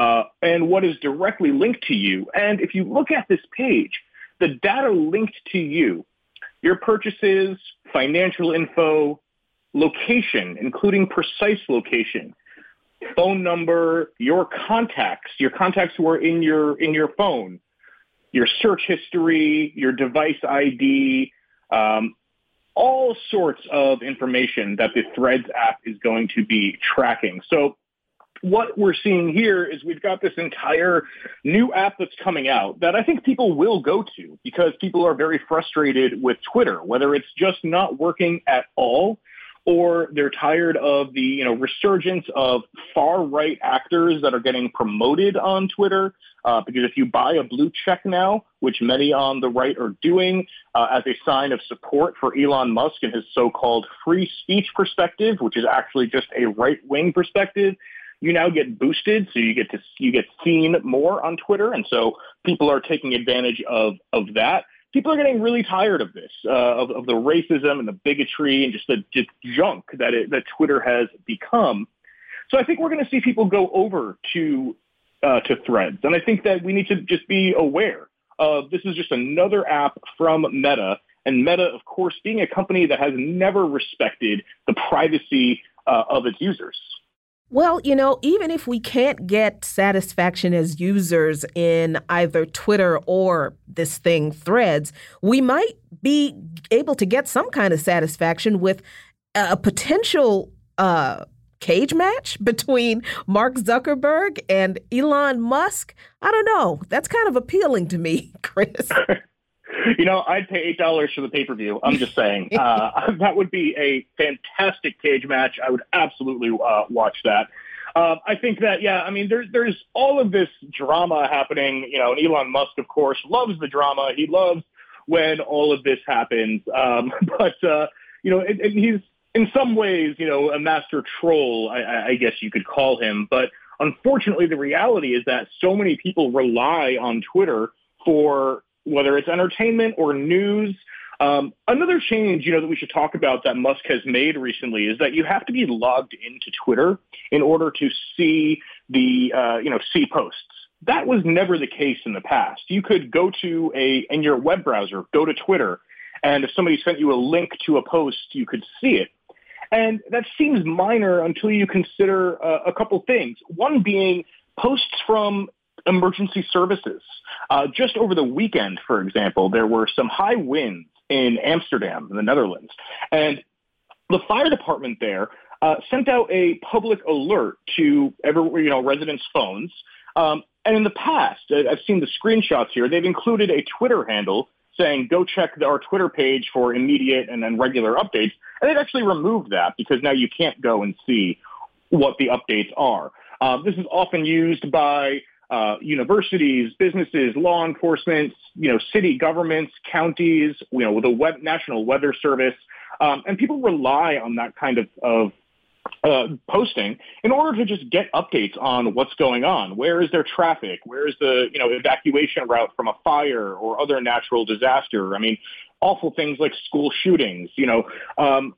uh, and what is directly linked to you. And if you look at this page, the data linked to you, your purchases, financial info, location, including precise location, phone number, your contacts, your contacts who are in your in your phone, your search history, your device ID, um, all sorts of information that the Threads app is going to be tracking. So what we're seeing here is we've got this entire new app that's coming out that I think people will go to because people are very frustrated with Twitter, whether it's just not working at all or they're tired of the you know resurgence of far right actors that are getting promoted on Twitter. Uh, because if you buy a blue check now, which many on the right are doing uh, as a sign of support for Elon Musk and his so-called free speech perspective, which is actually just a right-wing perspective, you now get boosted, so you get to you get seen more on Twitter, and so people are taking advantage of of that people are getting really tired of this, uh, of, of the racism and the bigotry and just the just junk that it, that Twitter has become. So I think we're going to see people go over to uh, to Threads, and I think that we need to just be aware of this is just another app from Meta, and Meta, of course, being a company that has never respected the privacy uh, of its users. Well, you know, even if we can't get satisfaction as users in either Twitter or this thing, threads, we might be able to get some kind of satisfaction with a potential uh, cage match between Mark Zuckerberg and Elon Musk. I don't know. That's kind of appealing to me, Chris. you know, I'd pay eight dollars for the pay per view. I'm just saying uh, that would be a fantastic cage match. I would absolutely uh, watch that. Uh, I think that yeah, I mean, there's there's all of this drama happening. You know, and Elon Musk, of course, loves the drama. He loves when all of this happens. Um, but uh, you know, and, and he's in some ways, you know, a master troll. I, I guess you could call him, but. Unfortunately, the reality is that so many people rely on Twitter for whether it's entertainment or news. Um, another change, you know, that we should talk about that Musk has made recently is that you have to be logged into Twitter in order to see the, uh, you know, see posts. That was never the case in the past. You could go to a, in your web browser, go to Twitter, and if somebody sent you a link to a post, you could see it. And that seems minor until you consider uh, a couple things. One being posts from emergency services. Uh, just over the weekend, for example, there were some high winds in Amsterdam, in the Netherlands, and the fire department there uh, sent out a public alert to every you know residents' phones. Um, and in the past, I've seen the screenshots here. They've included a Twitter handle saying, "Go check our Twitter page for immediate and then regular updates." And they've actually removed that because now you can't go and see what the updates are. Uh, this is often used by uh, universities, businesses, law enforcement, you know, city governments, counties, you know, the web, National Weather Service, um, and people rely on that kind of, of uh, posting in order to just get updates on what's going on. Where is there traffic? Where is the you know evacuation route from a fire or other natural disaster? I mean, awful things like school shootings. You know, um,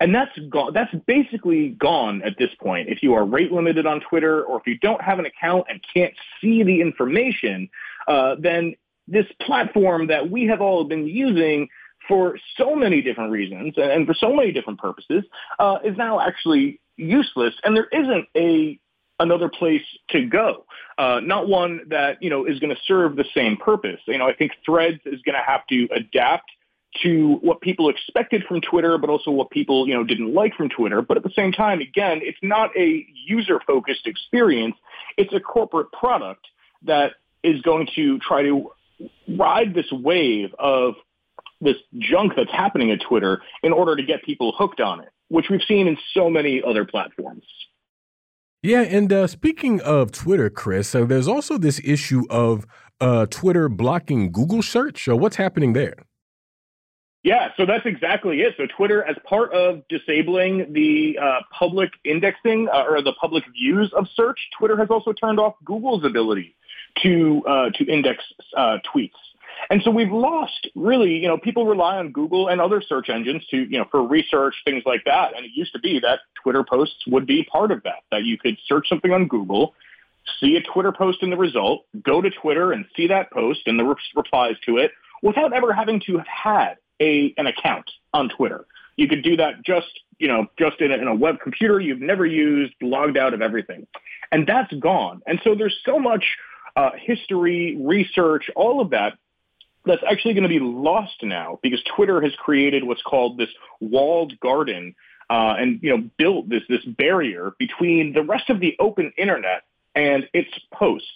and that's gone. That's basically gone at this point. If you are rate limited on Twitter, or if you don't have an account and can't see the information, uh, then this platform that we have all been using for so many different reasons and for so many different purposes uh, is now actually useless. And there isn't a another place to go, uh, not one that you know is going to serve the same purpose. You know, I think Threads is going to have to adapt to what people expected from Twitter, but also what people, you know, didn't like from Twitter. But at the same time, again, it's not a user-focused experience. It's a corporate product that is going to try to ride this wave of this junk that's happening at Twitter in order to get people hooked on it, which we've seen in so many other platforms. Yeah, and uh, speaking of Twitter, Chris, uh, there's also this issue of uh, Twitter blocking Google search. So what's happening there? Yeah, so that's exactly it. So Twitter, as part of disabling the uh, public indexing uh, or the public views of search, Twitter has also turned off Google's ability to uh, to index uh, tweets. And so we've lost really, you know, people rely on Google and other search engines to, you know, for research, things like that. And it used to be that Twitter posts would be part of that, that you could search something on Google, see a Twitter post in the result, go to Twitter and see that post and the re- replies to it without ever having to have had a an account on Twitter. You could do that just you know just in a, in a web computer you've never used, logged out of everything, and that's gone. And so there's so much uh, history, research, all of that that's actually going to be lost now because Twitter has created what's called this walled garden uh, and you know built this this barrier between the rest of the open internet and its posts.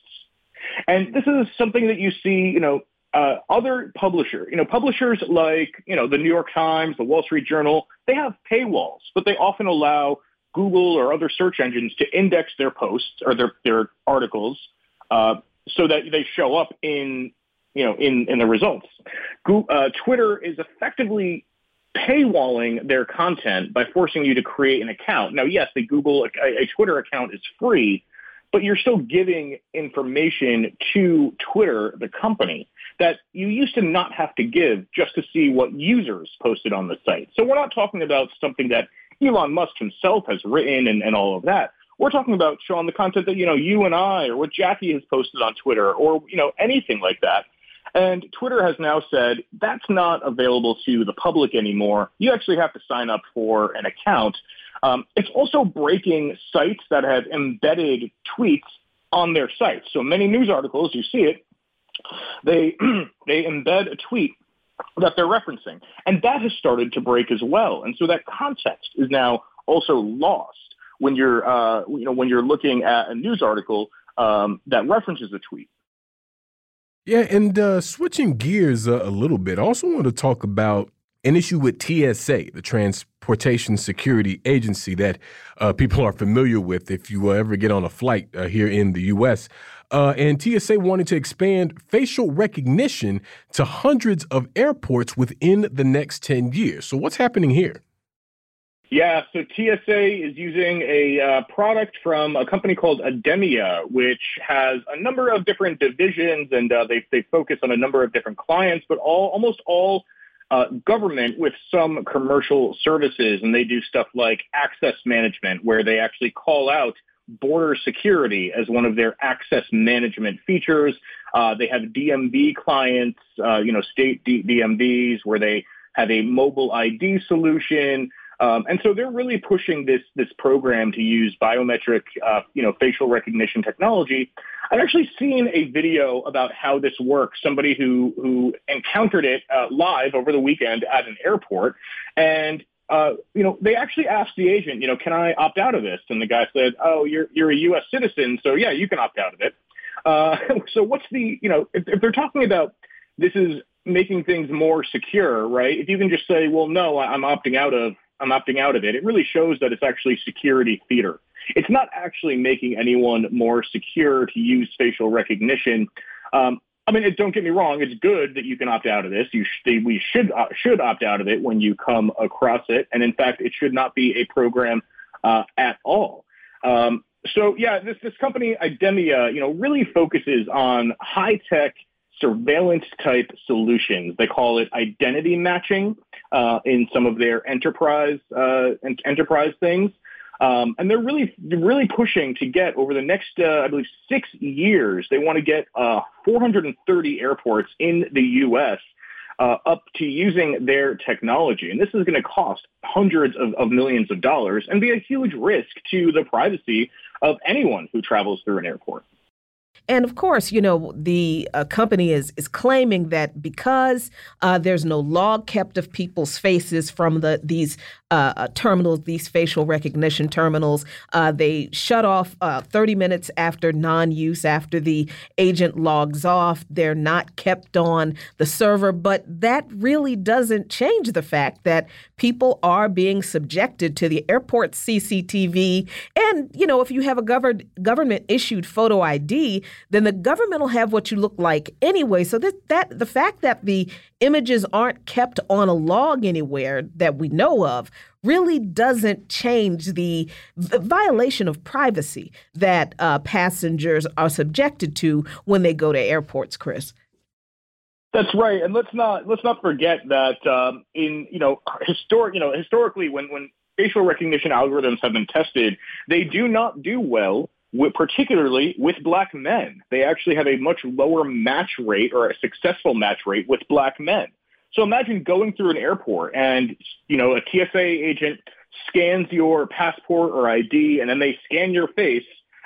And this is something that you see, you know, uh, other publisher, you know, publishers like, you know, the New York Times, the Wall Street Journal, they have paywalls, but they often allow Google or other search engines to index their posts or their, their articles uh, so that they show up in, you know, in, in the results. Uh, Twitter is effectively paywalling their content by forcing you to create an account. Now, yes, the Google, a, a Twitter account is free, but you're still giving information to Twitter, the company, that you used to not have to give just to see what users posted on the site. So we're not talking about something that Elon Musk himself has written and, and all of that. We're talking about showing the content that, you know, you and I or what Jacquie has posted on Twitter or, you know, anything like that. And Twitter has now said that's not available to the public anymore. You actually have to sign up for an account. Um, it's also breaking sites that have embedded tweets on their sites. So many news articles, you see it, they they embed a tweet that they're referencing, and that has started to break as well. And so that context is now also lost when you're uh, you know when you're looking at a news article um, that references a tweet. Yeah, and uh, switching gears uh, a little bit, I also want to talk about an issue with TSA, the Transportation Security Agency that uh, people are familiar with if you ever get on a flight uh, here in the U.S. Uh, and TSA wanted to expand facial recognition to hundreds of airports within the next 10 years. So, what's happening here? Yeah, so TSA is using a uh, product from a company called Idemia, which has a number of different divisions, and uh, they they focus on a number of different clients, but all almost all uh, government with some commercial services, and they do stuff like access management, where they actually call out border security as one of their access management features. Uh, they have DMV clients, uh, you know, state D- DMVs, where they have a mobile ID solution. Um, and so they're really pushing this this program to use biometric, uh, you know, facial recognition technology. I've actually seen a video about how this works. Somebody who who encountered it uh, live over the weekend at an airport, and uh, you know, they actually asked the agent, you know, can I opt out of this? And the guy said, oh, you're you're a U.S. citizen, so yeah, you can opt out of it. Uh, so what's the, you know, if, if they're talking about this is making things more secure, right? If you can just say, well, no, I'm opting out of I'm opting out of it. It really shows that it's actually security theater. It's not actually making anyone more secure to use facial recognition. Um, I mean, it, don't get me wrong. It's good that you can opt out of this. You sh- we should uh, should opt out of it when you come across it. And in fact, it should not be a program uh, at all. Um, so yeah, this this company Idemia, you know, really focuses on high tech surveillance type solutions. They call it identity matching uh, in some of their enterprise uh, enterprise things. Um, and they're really really pushing to get over the next, uh, I believe, six years. They want to get uh, 430 airports in the U.S. Uh, up to using their technology, and this is going to cost hundreds of, of millions of dollars and be a huge risk to the privacy of anyone who travels through an airport. And of course, you know, the uh, company is is claiming that because uh, there's no log kept of people's faces from the these uh, uh terminals, these facial recognition terminals, uh, they shut off uh, 30 minutes after non-use, after the agent logs off. They're not kept on the server, but that really doesn't change the fact that people are being subjected to the airport CCTV. And you know, if you have a governed government issued photo ID then the government will have what you look like anyway. So that, that the fact that the images aren't kept on a log anywhere that we know of really doesn't change the, the violation of privacy that uh, passengers are subjected to when they go to airports, Chris. That's right, and let's not let's not forget that um, in you know historic you know historically when when facial recognition algorithms have been tested, they do not do well with, particularly with black men. They actually have a much lower match rate or a successful match rate with black men. So imagine going through an airport and, you know, a TSA agent scans your passport or ID and then they scan your face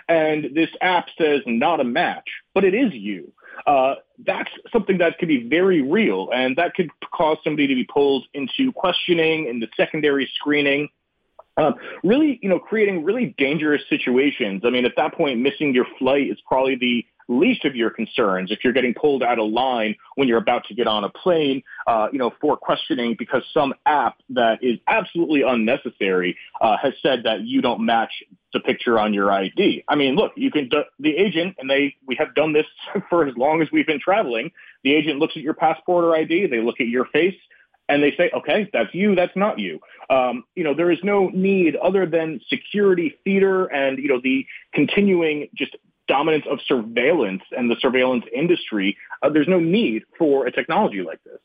and this app says not a match, but it is you. Uh, that's something that could be very real and that could cause somebody to be pulled into questioning in the secondary screening. Um, really, you know, creating really dangerous situations. I mean, at that point, missing your flight is probably the least of your concerns if you're getting pulled out of line when you're about to get on a plane, uh, you know, for questioning because some app that is absolutely unnecessary uh, has said that you don't match the picture on your ID. I mean, look, you can, the, the agent, and they, we have done this for as long as we've been traveling. The agent looks at your passport or ID, they look at your face, and they say, okay, that's you, that's not you. Um, you know, there is no need other than security theater and, you know, the continuing just dominance of surveillance and the surveillance industry. Uh, there's no need for a technology like this.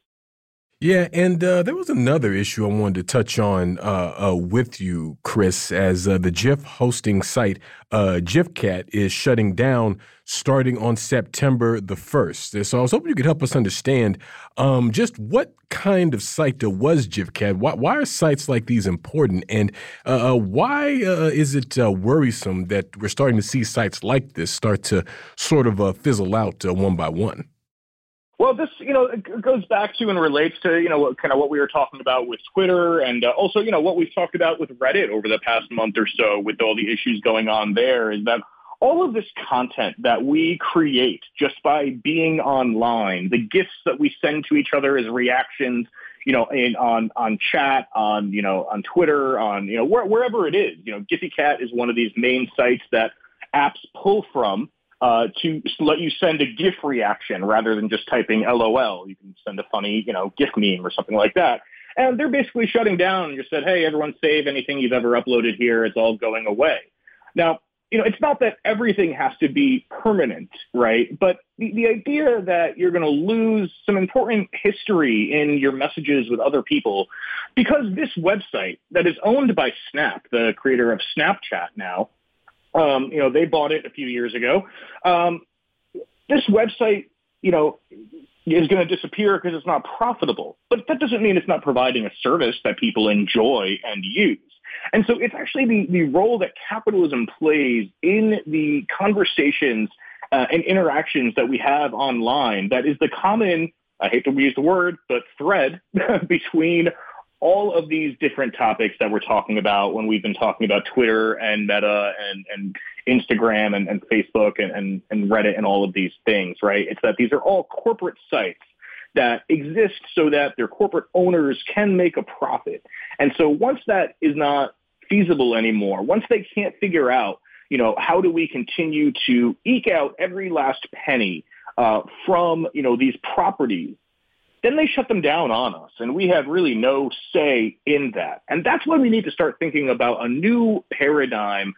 Yeah, and uh, there was another issue I wanted to touch on uh, uh, with you, Chris, as uh, the GIF hosting site uh, Gfycat is shutting down starting on September the 1st. So I was hoping you could help us understand um, just what kind of site was Gfycat? Why, why, are sites like these important? And uh, why is it worrisome that we're starting to see sites like this start to sort of fizzle out one by one? Well, this, you know, goes back to and relates to, you know, kind of what we were talking about with Twitter and uh, also, you know, what we've talked about with Reddit over the past month or so with all the issues going on there is that all of this content that we create just by being online, the gifts that we send to each other as reactions, you know, in, on, on chat, on, you know, on Twitter, on, you know, where, wherever it is, you know, Gfycat is one of these main sites that apps pull from uh, to let you send a GIF reaction rather than just typing LOL. You can send a funny, you know, GIF meme or something like that. And they're basically shutting down and just said, hey, everyone save anything you've ever uploaded here. It's all going away. Now, you know, it's not that everything has to be permanent, right? But the, the idea that you're going to lose some important history in your messages with other people because this website that is owned by Snap, the creator of Snapchat now, um, you know, they bought it a few years ago. Um, this website, you know, is going to disappear because it's not profitable. But that doesn't mean it's not providing a service that people enjoy and use. And so it's actually the, the role that capitalism plays in the conversations uh, and interactions that we have online that is the common, I hate to use the word, but thread between all of these different topics that we're talking about when we've been talking about Twitter and Meta and, and Instagram and, and Facebook and, and, and Reddit and all of these things, right? It's that these are all corporate sites that exist so that their corporate owners can make a profit. And so once that is not feasible anymore, once they can't figure out, you know, how do we continue to eke out every last penny uh, from, you know, these properties then they shut them down on us. And we have really no say in that. And that's when we need to start thinking about a new paradigm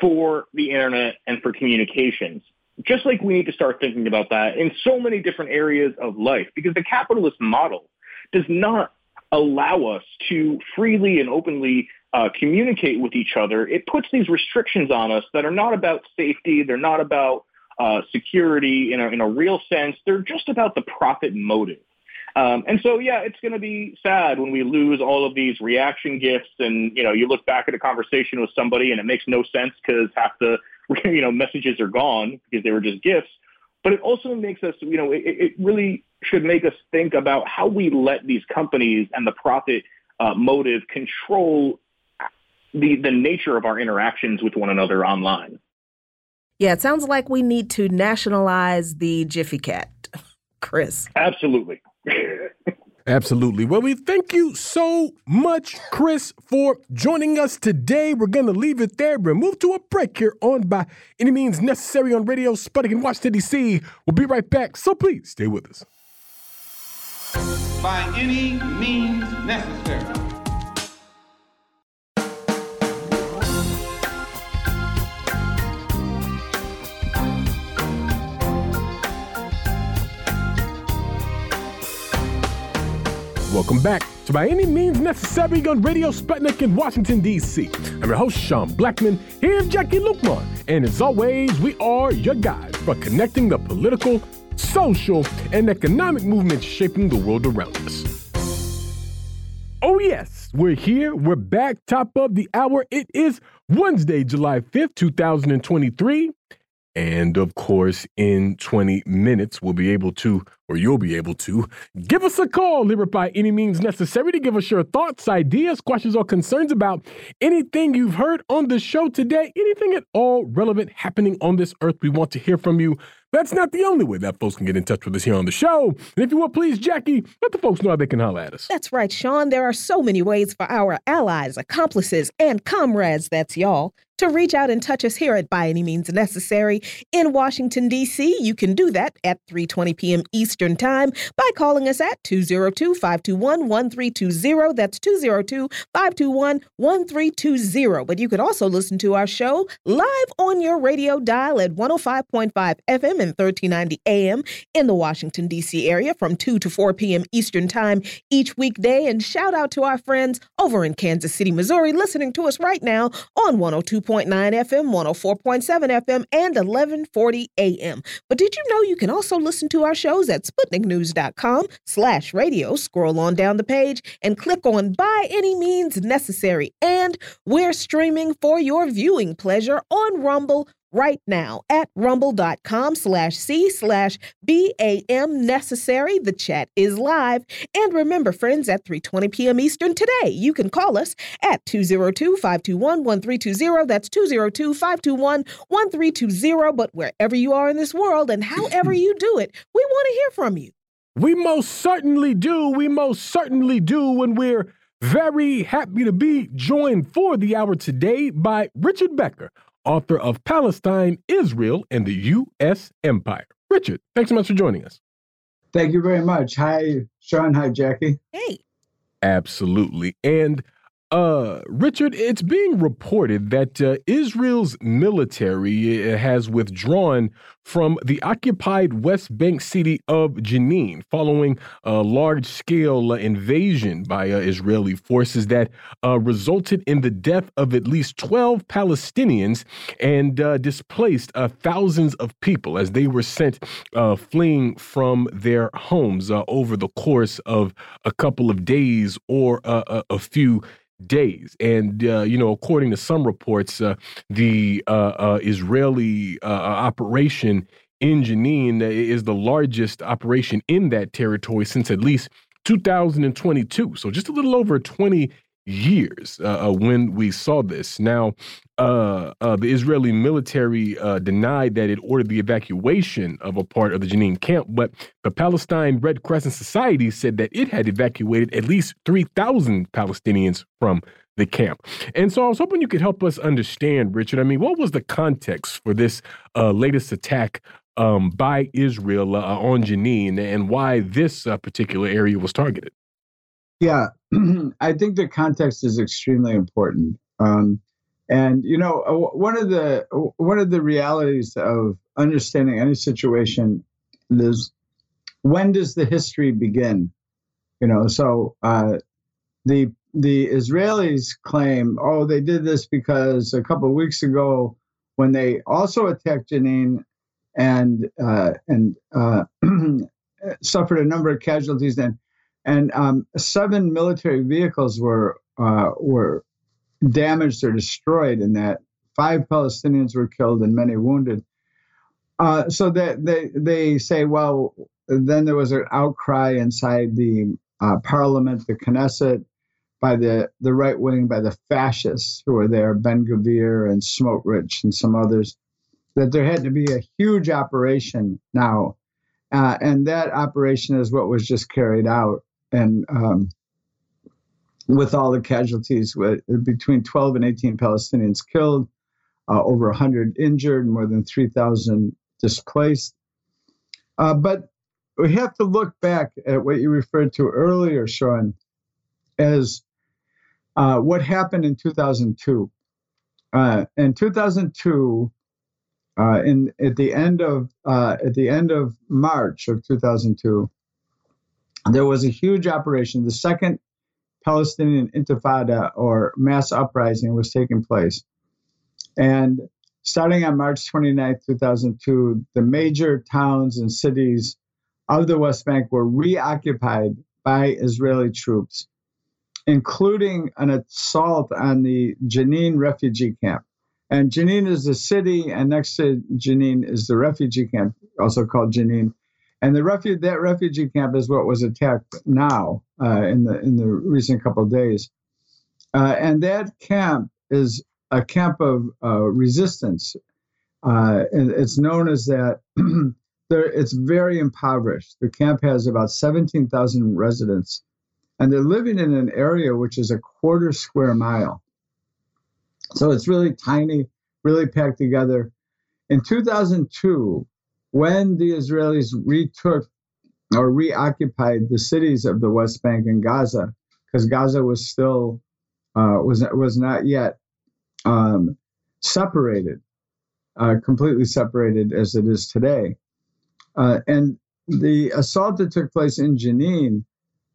for the internet and for communications. Just like we need to start thinking about that in so many different areas of life, because the capitalist model does not allow us to freely and openly uh, communicate with each other. It puts these restrictions on us that are not about safety. They're not about uh, security in a, in a real sense. They're just about the profit motive. Um, and so, yeah, it's going to be sad when we lose all of these reaction gifts. And, you know, you look back at a conversation with somebody and it makes no sense because half the, you know, messages are gone because they were just gifts. But it also makes us, you know, it, it really should make us think about how we let these companies and the profit uh, motive control the, the nature of our interactions with one another online. Yeah, it sounds like we need to nationalize the Gfycat, Chris. Absolutely. Absolutely. Well, we thank you so much, Chris, for joining us today. We're going to leave it there and move to a break here on By Any Means Necessary on Radio Sputnik in Washington, D.C. We'll be right back, so please stay with us. By any means necessary. Welcome back to By Any Means Necessary on Radio Sputnik in Washington, D.C. I'm your host, Sean Blackmon. Here's Jacquie Luqman. And as always, we are your guide for connecting the political, social, and economic movements shaping the world around us. Oh, yes, we're here. We're back. Top of the hour. It is Wednesday, July 5th, 2023. And of course, in 20 minutes, we'll be able to, or you'll be able to, give us a call, live by any means necessary to give us your thoughts, ideas, questions, or concerns about anything you've heard on the show today, anything at all relevant happening on this earth. We want to hear from you. That's not the only way that folks can get in touch with us here on the show. And if you would please, Jacquie, let the folks know how they can holler at us. That's right, Sean. There are so many ways for our allies, accomplices, and comrades, that's y'all, to reach out and touch us here at By Any Means Necessary in Washington, D.C., you can do that at 3.20 p.m. Eastern Time by calling us at 202-521-1320. That's 202-521-1320. But you could also listen to our show live on your radio dial at 105.5 FM and 1390 AM in the Washington, D.C. area from 2 to 4 p.m. Eastern Time each weekday. And shout out to our friends over in Kansas City, Missouri, listening to us right now on 102.9 FM, 104.7 FM, and 1140 AM. But did you know you can also listen to our shows at SputnikNews.com slash radio? Scroll on down the page and click on By Any Means Necessary. And we're streaming for your viewing pleasure on Rumble right now at rumble.com slash c slash bam necessary. The chat is live. And remember friends at 3.20 p.m eastern today you can call us at 202-521-1320 that's 202-521-1320 but wherever you are in this world and however you do it we want to hear from you. We most certainly do. We most certainly do. When we're very happy to be joined for the hour today by richard becker author of Palestine, Israel, and the U.S. Empire. Richard, thanks so much for joining us. Thank you very much. Hi, Sean. Hi, Jacquie. Hey. Absolutely. And uh, Richard, it's being reported that uh, Israel's military uh, has withdrawn from the occupied West Bank city of Jenin following a large scale uh, invasion by uh, Israeli forces that uh, resulted in the death of at least 12 Palestinians and displaced thousands of people as they were sent fleeing from their homes over the course of a couple of days or a few days. And, uh, you know, according to some reports, uh, the uh, uh Israeli uh, uh, operation in Jenin is the largest operation in that territory since at least 2022. So just a little over 20 years uh, uh, when we saw this. Now, uh, uh the Israeli military uh, denied that it ordered the evacuation of a part of the Jenin camp, but the Palestine Red Crescent Society said that it had evacuated at least 3,000 Palestinians from the camp. And so I was hoping you could help us understand, Richard. I mean, what was the context for this uh, latest attack um, by Israel on Jenin and why this particular area was targeted? Yeah, I think the context is extremely important. Um, and you know, uh, one of the one of the realities of understanding any situation is when does the history begin? You know, so uh, the the Israelis claim, oh, they did this because a couple of weeks ago, when they also attacked Jenin and uh, and uh, suffered a number of casualties, then and um, seven military vehicles were uh, were damaged or destroyed in that. Five Palestinians were killed and many wounded. Uh, so that they, they say, well, then there was an outcry inside the uh, parliament, the Knesset, by the, the right wing, by the fascists who were there, Ben Gvir and Smotrich and some others, that there had to be a huge operation now. Uh, and that operation is what was just carried out and um, with all the casualties, with between 12 and 18 Palestinians killed, uh, over 100 injured, more than 3,000 displaced. Uh, but we have to look back at what you referred to earlier, Sean, as uh, what happened in 2002. Uh, in 2002, uh, in at the end of uh, at the end of March of 2002, there was a huge operation. The second Palestinian Intifada or mass uprising was taking place. And starting on March 29, 2002, the major towns and cities of the West Bank were reoccupied by Israeli troops, including an assault on the Jenin refugee camp. And Jenin is the city, and next to Jenin is the refugee camp, also called Jenin. And the refu- that refugee camp is what was attacked now uh, in the in the recent couple of days. Uh, and that camp is a camp of uh, resistance. Uh, and it's known as that. there, it's very impoverished. The camp has about 17,000 residents, and they're living in an area which is a quarter square mile. So it's really tiny, really packed together. In 2002, when the Israelis retook or reoccupied the cities of the West Bank and Gaza, because Gaza was still uh, was was not yet um, separated, uh, completely separated as it is today. Uh, and the assault that took place in Jenin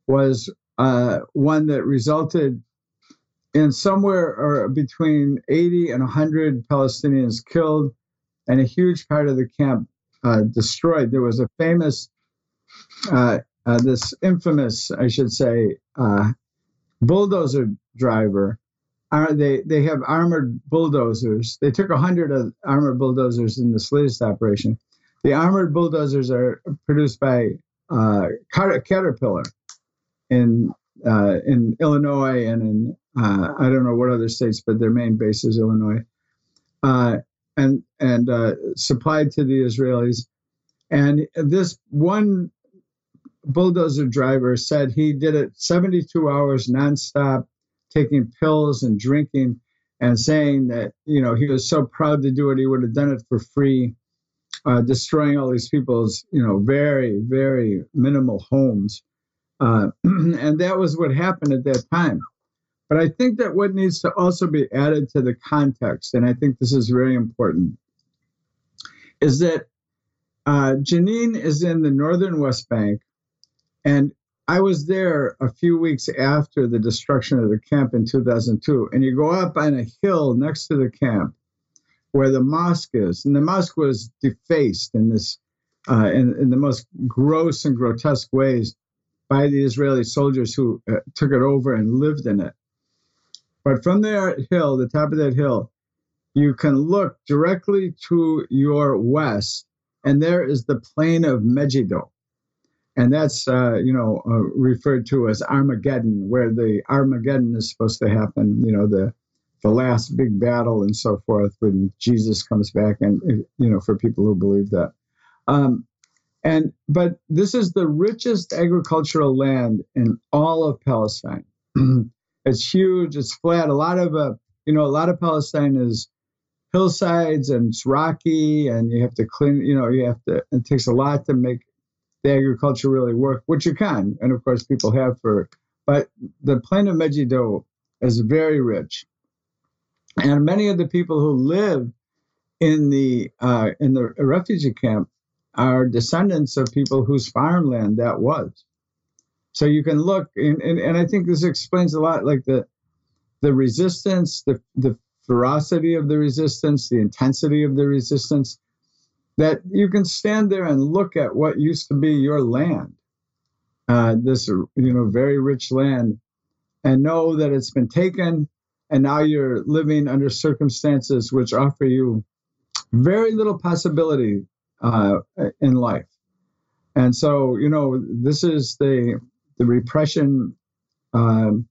was uh, one that resulted in somewhere between 80 and 100 Palestinians killed and a huge part of the camp uh, destroyed. There was a famous, uh, uh, this infamous, I should say, uh, bulldozer driver. Uh, they they have armored bulldozers. They took 100 armored bulldozers in this latest operation. The armored bulldozers are produced by uh, Caterpillar in in Illinois and in I don't know what other states, but their main base is Illinois, and and uh, supplied to the Israelis. And this one bulldozer driver said he did it 72 hours nonstop, taking pills and drinking, and saying that you know he was so proud to do it, he would have done it for free, uh, destroying all these people's you know very very minimal homes, uh, and that was what happened at that time. But I think that what needs to also be added to the context, and I think this is very important, is that uh, Jenin is in the northern West Bank, and I was there a few weeks after the destruction of the camp in 2002. And you go up on a hill next to the camp where the mosque is, and the mosque was defaced in this uh, in, in the most gross and grotesque ways by the Israeli soldiers who uh, took it over and lived in it. But from that hill, the top of that hill, you can look directly to your west, and there is the plain of Megiddo. And that's, uh, you know, uh, referred to as Armageddon, where the Armageddon is supposed to happen, you know, the, the last big battle and so forth when Jesus comes back, and, you know, for people who believe that. Um, and but this is the richest agricultural land in all of Palestine. It's huge. It's flat. A lot of uh, you know, a lot of Palestine is hillsides and it's rocky, and you have to clean. You know, you have to. It takes a lot to make the agriculture really work, which you can, and of course people have for. But the plain of Megiddo is very rich, and many of the people who live in the uh, in the refugee camp are descendants of people whose farmland that was. So you can look, and, and, and I think this explains a lot, like the the resistance, the the ferocity of the resistance, the intensity of the resistance. That you can stand there and look at what used to be your land, uh, this you know very rich land, and know that it's been taken, and now you're living under circumstances which offer you very little possibility uh, in life. And so, you know, this is the the repression um,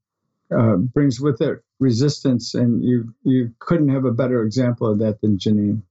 uh, brings with it resistance, and you you couldn't have a better example of that than Jenin.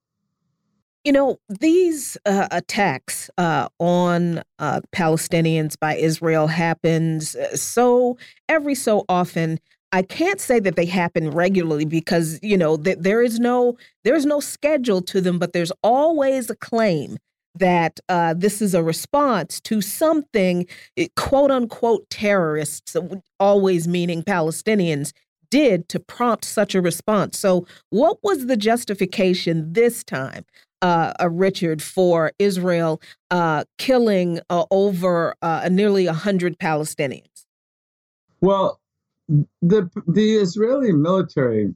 You know, these uh, attacks uh, on uh, Palestinians by Israel happens uh, so every so often. I can't say that they happen regularly because you know th there is no there is no schedule to them, but there's always a claim that uh, this is a response to something, eh, quote unquote, terrorists, always meaning Palestinians, did to prompt such a response. So, what was the justification this time, uh, uh, Richard, for Israel uh, killing uh, over uh, nearly 100 Palestinians? Well, the, the Israeli military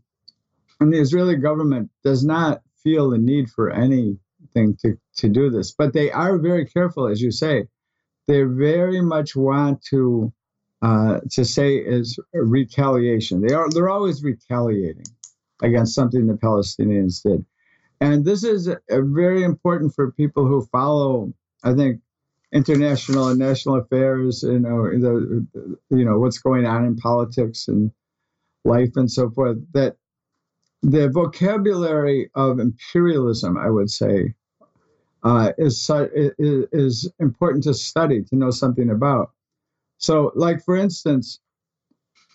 and the Israeli government does not feel the need for anything to, to do this. But they are very careful, as you say. They very much want to uh, to say is retaliation. They are they're always retaliating against something the Palestinians did, and this is a, very important for people who follow. I think international and national affairs. You know, the, you know what's going on in politics and life and so forth. That the vocabulary of imperialism, I would say, uh, is, is, is important to study to know something about. So, like for instance,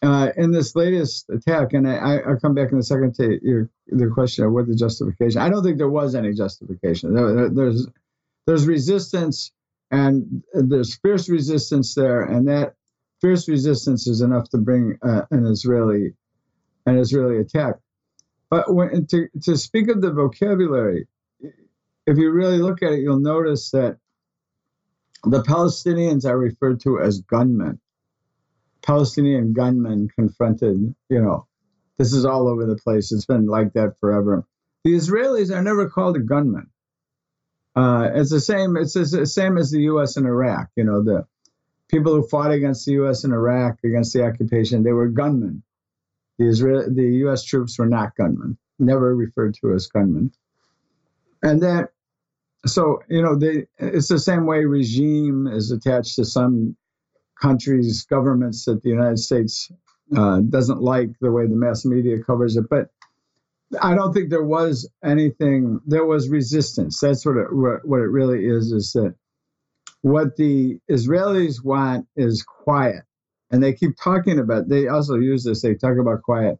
uh, in this latest attack, and I, I'll come back in a second to your the question of what the justification. I don't think there was any justification. There, there's there's resistance, and there's fierce resistance there, and that fierce resistance is enough to bring uh, an Israeli an Israeli attack. But when, to to speak of the vocabulary, if you really look at it, you'll notice that the Palestinians are referred to as gunmen. Palestinian gunmen confronted, you know, this is all over the place. It's been like that forever. The Israelis are never called a gunman. Uh, it's the same. It's the same as the U.S. and Iraq. You know, the people who fought against the U.S. and Iraq against the occupation, they were gunmen. The Israel, the U.S. troops were not gunmen. Never referred to as gunmen. And that, so you know, they, it's the same way regime is attached to some countries, governments that the United States uh, doesn't like the way the mass media covers it. But I don't think there was anything. There was resistance. That's what it what it really is. Is that what the Israelis want is quiet, and they keep talking about. They also use this. They talk about quiet,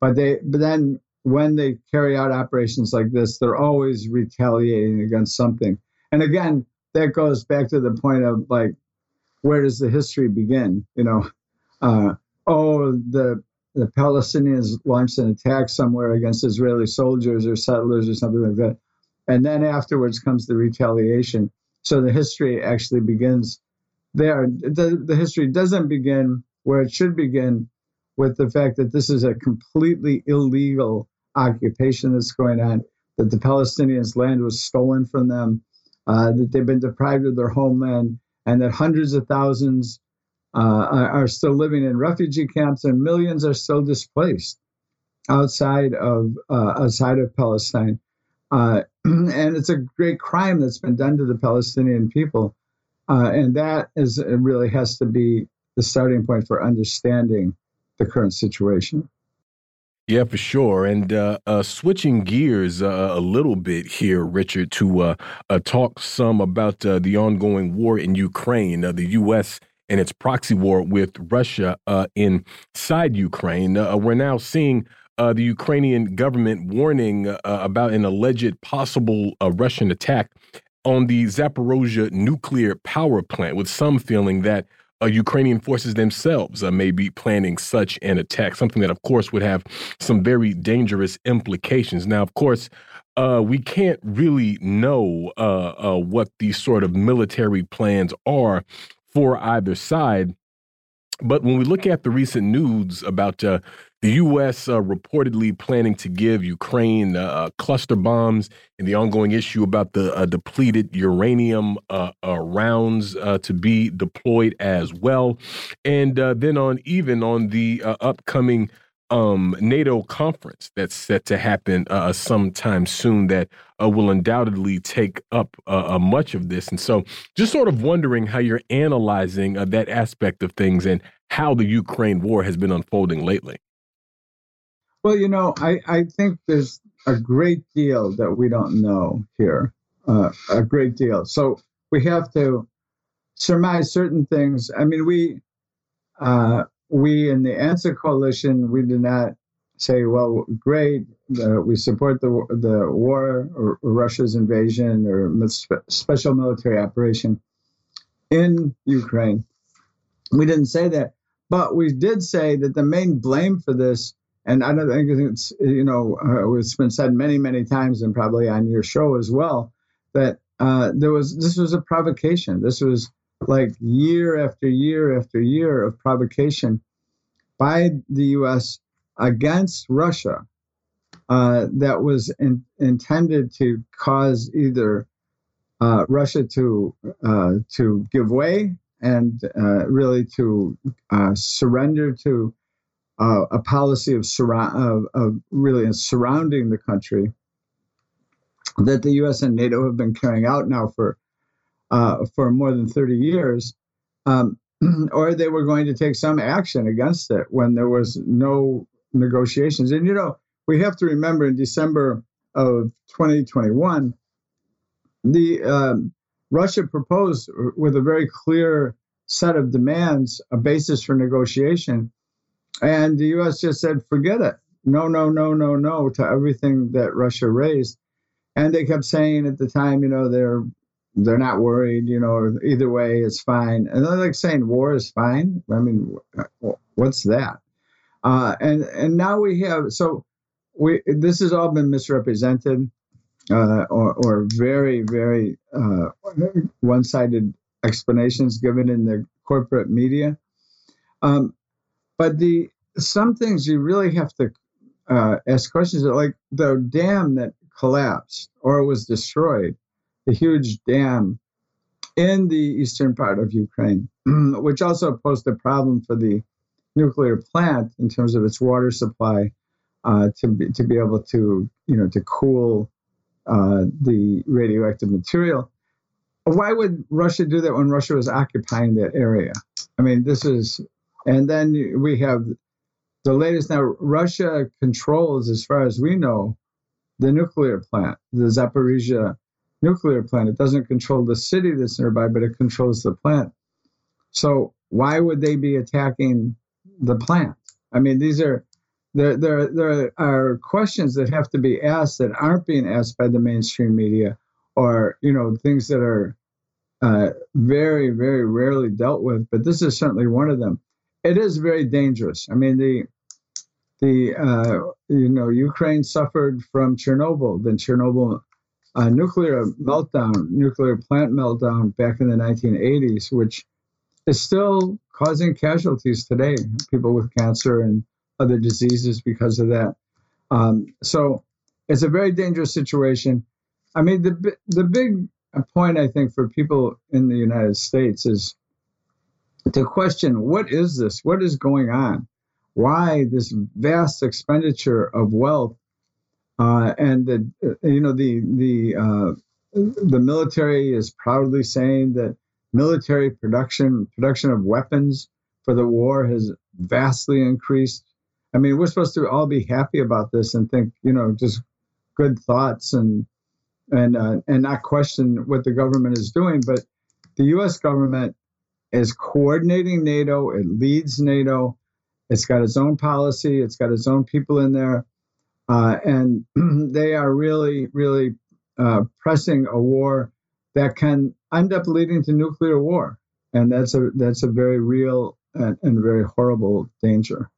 but they but then when they carry out operations like this, they're always retaliating against something. And again, that goes back to the point of like where does the history begin? You know, uh, oh, the the Palestinians launched an attack somewhere against Israeli soldiers or settlers or something like that, and then afterwards comes the retaliation. So the history actually begins there. The, the history doesn't begin where it should begin with the fact that this is a completely illegal occupation that's going on, that the Palestinians' land was stolen from them, uh, that they've been deprived of their homeland, and that hundreds of thousands uh, are still living in refugee camps and millions are still displaced outside of uh, outside of Palestine. Uh, and it's a great crime that's been done to the Palestinian people, uh, and that is really has to be the starting point for understanding the current situation. Yeah, for sure. And uh, uh, switching gears uh, a little bit here, Richard, to uh, uh, talk some about uh, the ongoing war in Ukraine, the U.S. and its proxy war with Russia inside Ukraine. we're now seeing the Ukrainian government warning about an alleged possible Russian attack on the Zaporozhye nuclear power plant, with some feeling that uh, Ukrainian forces themselves uh, may be planning such an attack, something that, of course, would have some very dangerous implications. Now, of course, uh, we can't really know uh, uh, what these sort of military plans are for either side. But when we look at the recent news about uh, the U.S. Uh, reportedly planning to give Ukraine uh, uh, cluster bombs and the ongoing issue about the uh, depleted uranium uh, rounds to be deployed as well. And then on even on the upcoming um, NATO conference that's set to happen uh, sometime soon that uh, will undoubtedly take up uh, much of this. And so just sort of wondering how you're analyzing that aspect of things and how the Ukraine war has been unfolding lately. Well, you know, I, I think there's a great deal that we don't know here, uh, a great deal. So we have to surmise certain things. I mean, we uh, we in the Answer Coalition, we did not say, well, great, uh, we support the the war or, Russia's invasion or special military operation in Ukraine. We didn't say that, but we did say that the main blame for this and I don't think it's you know uh, it's been said many many times and probably on your show as well that uh, there was this was a provocation. This was like year after year after year of provocation by the U.S. against Russia uh, that was in, intended to cause either uh, Russia to uh, to give way and uh, really to surrender to uh, a policy of, of, of really surrounding the country that the U.S. and NATO have been carrying out now for uh, for more than 30 years, um, or they were going to take some action against it when there was no negotiations. And you know, we have to remember in December of 2021, the um, Russia proposed with a very clear set of demands, a basis for negotiation, and the U.S. just said, forget it. No, no, no, no, no to everything that Russia raised. And they kept saying at the time, you know, they're they're not worried, you know, either way it's fine. And they're like saying war is fine. I mean, what's that? Uh, and and now we have so we this has all been misrepresented uh, or, or very very uh, one-sided explanations given in the corporate media. Um, but the some things you really have to uh, ask questions like the dam that collapsed or was destroyed, the huge dam in the eastern part of Ukraine, which also posed a problem for the nuclear plant in terms of its water supply uh, to be, to be able to you know to cool uh, the radioactive material. Why would Russia do that when Russia was occupying that area? I mean, this is, and then we have the latest now. Russia controls, as far as we know, the nuclear plant, the Zaporozhye nuclear plant. It doesn't control the city that's nearby, but it controls the plant. So why would they be attacking the plant? I mean, these are there, there, there are questions that have to be asked that aren't being asked by the mainstream media, or you know, things that are uh, very, very rarely dealt with. But this is certainly one of them. It is very dangerous. I mean, the the uh, you know Ukraine suffered from Chernobyl, Then Chernobyl uh, nuclear meltdown, nuclear plant meltdown back in the 1980s, which is still causing casualties today. People with cancer and other diseases because of that. Um, so it's a very dangerous situation. I mean, the the big point I think for people in the United States is to question what is this? What is going on? Why this vast expenditure of wealth? Uh, and the you know the the uh, the military is proudly saying that military production production of weapons for the war has vastly increased. I mean, we're supposed to all be happy about this and think, you know, just good thoughts and and uh, and not question what the government is doing. But the U.S. government is coordinating NATO. It leads NATO. It's got its own policy. It's got its own people in there, uh, and they are really, really uh, pressing a war that can end up leading to nuclear war, and that's a that's a very real and, and very horrible danger.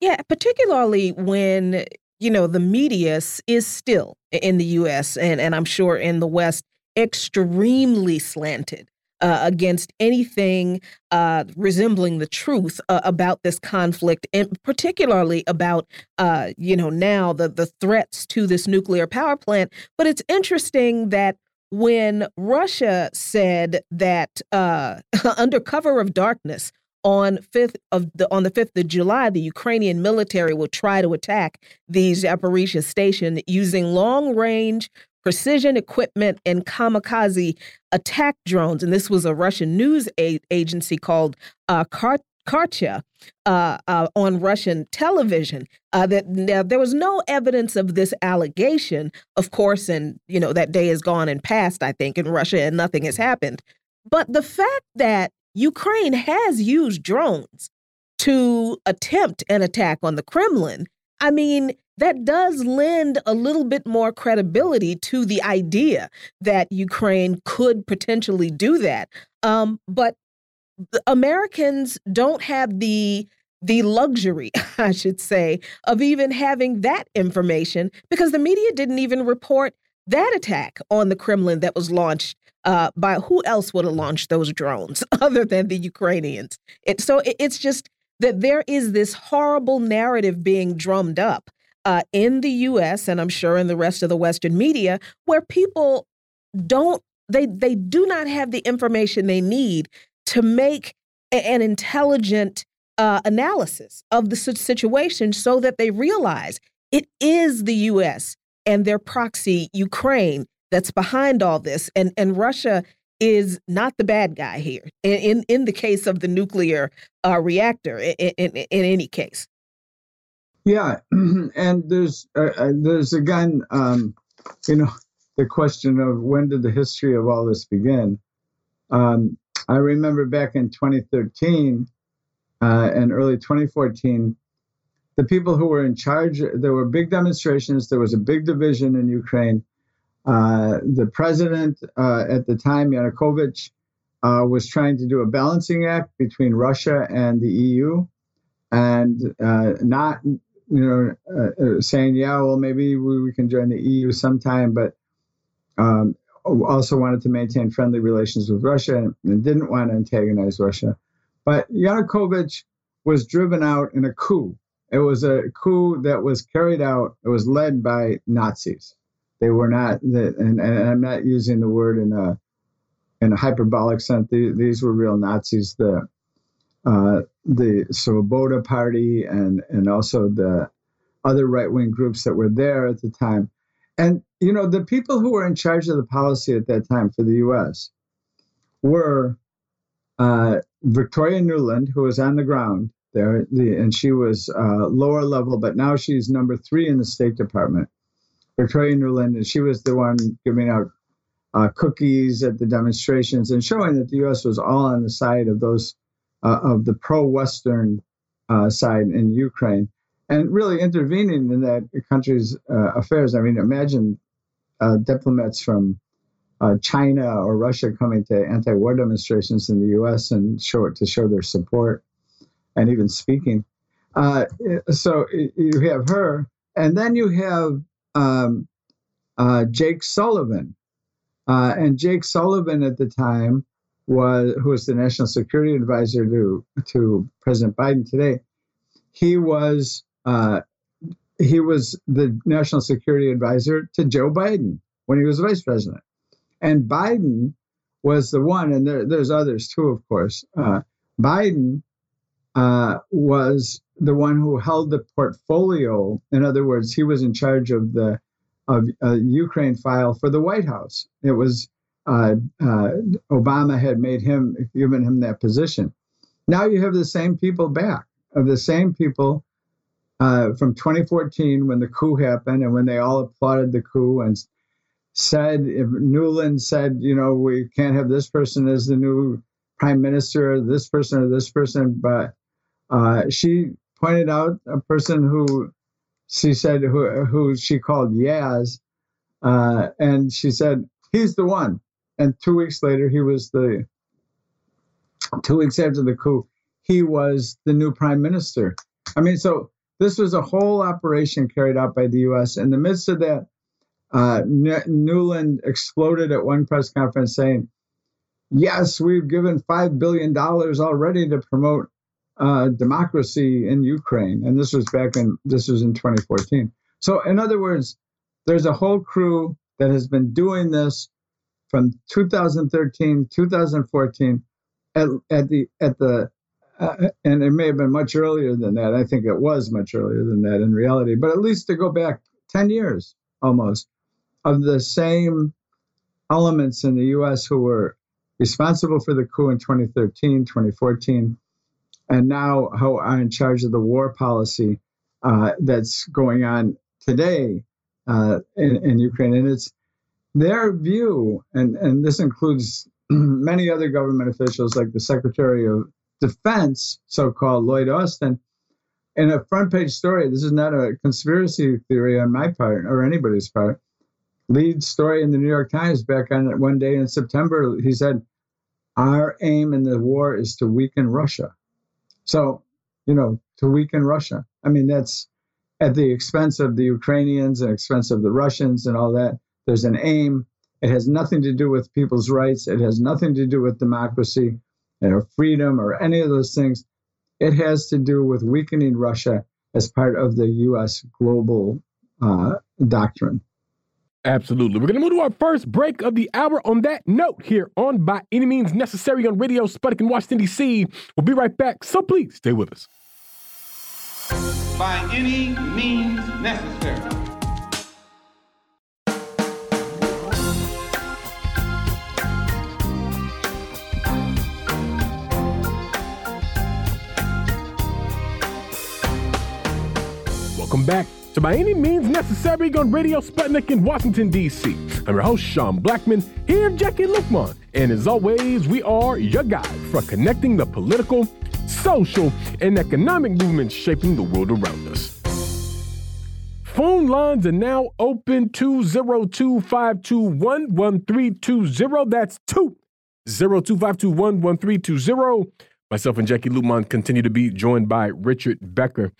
Yeah, particularly when, you know, the media is still in the US and, and I'm sure in the West extremely slanted. Uh, against anything uh, resembling the truth uh, about this conflict, and particularly about, uh, you know, now the the threats to this nuclear power plant. But it's interesting that when Russia said that uh, under cover of darkness, on fifth of the on the fifth of July, the Ukrainian military will try to attack the Zaporozhye station using long range precision equipment and kamikaze attack drones. And this was a Russian news agency called uh, Karcha uh, uh, on Russian television. Uh, that now, there was no evidence of this allegation, of course, and you know that day is gone and past. I think in Russia, and nothing has happened. But the fact that Ukraine has used drones to attempt an attack on the Kremlin. I mean, that does lend a little bit more credibility to the idea that Ukraine could potentially do that. Um, but Americans don't have the the luxury, I should say, of even having that information because the media didn't even report that attack on the Kremlin that was launched uh, by who else would have launched those drones other than the Ukrainians? It, so it, it's just that there is this horrible narrative being drummed up uh, in the U.S. and I'm sure in the rest of the Western media where people don't they they do not have the information they need to make an intelligent uh, analysis of the situation so that they realize it is the U.S. and their proxy Ukraine that's behind all this. And and Russia is not the bad guy here in in, in the case of the nuclear uh, reactor. In, in, in any case. Yeah, and there's uh, uh, there's again, um, you know, the question of when did the history of all this begin? Um, I remember back in 2013, uh, in early 2014, the people who were in charge, there were big demonstrations. There was a big division in Ukraine. Uh, the president uh, at the time, Yanukovych, uh, was trying to do a balancing act between Russia and the EU, and not, you know, uh, uh, saying, yeah, well, maybe we, we, can join the EU sometime, but um, also wanted to maintain friendly relations with Russia and didn't want to antagonize Russia. But Yanukovych was driven out in a coup. It was a coup that was carried out, it was led by Nazis. They were not, and, and I'm not using the word in a in a hyperbolic sense. These were real Nazis. The uh, the Svoboda Party and and also the other right wing groups that were there at the time. And you know the people who were in charge of the policy at that time for the U.S. were uh, Victoria Nuland, who was on the ground there, the, and she was uh, lower level, but now she's number three in the State Department. Victoria Nuland, and she was the one giving out uh, cookies at the demonstrations and showing that the U.S. was all on the side of those uh, of the pro-Western uh, side in Ukraine, and really intervening in that country's uh, affairs. I mean, imagine uh, diplomats from uh, China or Russia coming to anti-war demonstrations in the U.S. and show to show their support, and even speaking. so you have her, and then you have um, Jake Sullivan uh, and Jake Sullivan at the time was who was the national security advisor to to President Biden today. He was uh, he was the national security advisor to Joe Biden when he was vice president, and Biden was the one, and there, there's others too, of course. Uh, Biden uh, was the one who held the portfolio. In other words, he was in charge of the of a Ukraine file for the White House. It was uh, uh, Obama had made him, given him that position. Now you have the same people back, of the same people uh, from 2014 when the coup happened and when they all applauded the coup and said, if Nuland said, you know, we can't have this person as the new prime minister, this person or this person, but uh, she pointed out a person who she said who, who she called Yats, uh, and she said he's the one. And two weeks later, he was the. Two weeks after the coup, he was the new prime minister. I mean, so this was a whole operation carried out by the U.S. In the midst of that, uh, Nuland exploded at one press conference saying, "Yes, we've given five billion dollars already to promote uh, democracy in Ukraine, and this was back in this was in 2014. So, in other words, there's a whole crew that has been doing this from 2013, 2014, at, at the at the uh, and it may have been much earlier than that. I think it was much earlier than that in reality, but at least to go back 10 years almost of the same elements in the U.S. who were responsible for the coup in 2013, 2014, and now who are in charge of the war policy uh, that's going on today uh, in, in, Ukraine. And it's their view, and, and this includes many other government officials like the Secretary of Defense, so called Lloyd Austin, in a front page story. This is not a conspiracy theory on my part or anybody's part. Lead story in the New York Times back on one day in September, he said, Our aim in the war is to weaken Russia. So, you know, to weaken Russia. I mean, that's at the expense of the Ukrainians and expense of the Russians and all that. There's an aim. It has nothing to do with people's rights. It has nothing to do with democracy or freedom or any of those things. It has to do with weakening Russia as part of the U.S. global uh, doctrine. Absolutely. We're going to move to our first break of the hour on that note here on By Any Means Necessary on Radio Sputnik in Washington, D.C. We'll be right back, so please stay with us. By any means necessary. Welcome back to By Any Means Necessary on Radio Sputnik in Washington, D.C. I'm your host, Sean Blackmon, here Jacquie Luqman. And as always, we are your guide for connecting the political, social, and economic movements shaping the world around us. Phone lines are now open 202 521 1320. That's 202 521 1320. Myself and Jacquie Luqman continue to be joined by Richard Becker.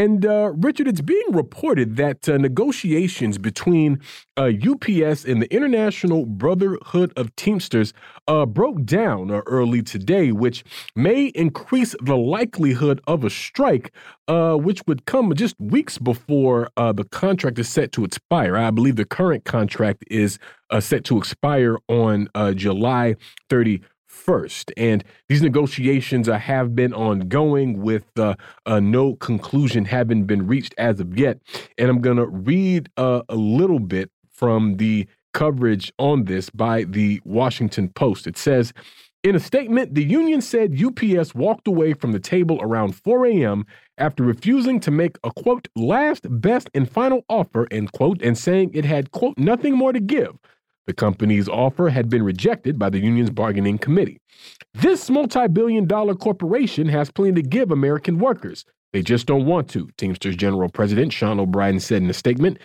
And uh, Richard, it's being reported that uh, negotiations between uh, UPS and the International Brotherhood of Teamsters uh, broke down uh, early today, which may increase the likelihood of a strike, uh, which would come just weeks before the contract is set to expire. I believe the current contract is set to expire on July 30 first. And these negotiations uh, have been ongoing with uh, uh, no conclusion having been reached as of yet. And I'm going to read uh, a little bit from the coverage on this by the Washington Post. It says, in a statement, the union said UPS walked away from the table around 4 a.m. after refusing to make a quote, last, best, and final offer, end quote, and saying it had, quote, nothing more to give. The company's offer had been rejected by the union's bargaining committee. This multi billion dollar corporation has plenty to give American workers. They just don't want to, Teamsters General President Sean O'Brien said in a statement.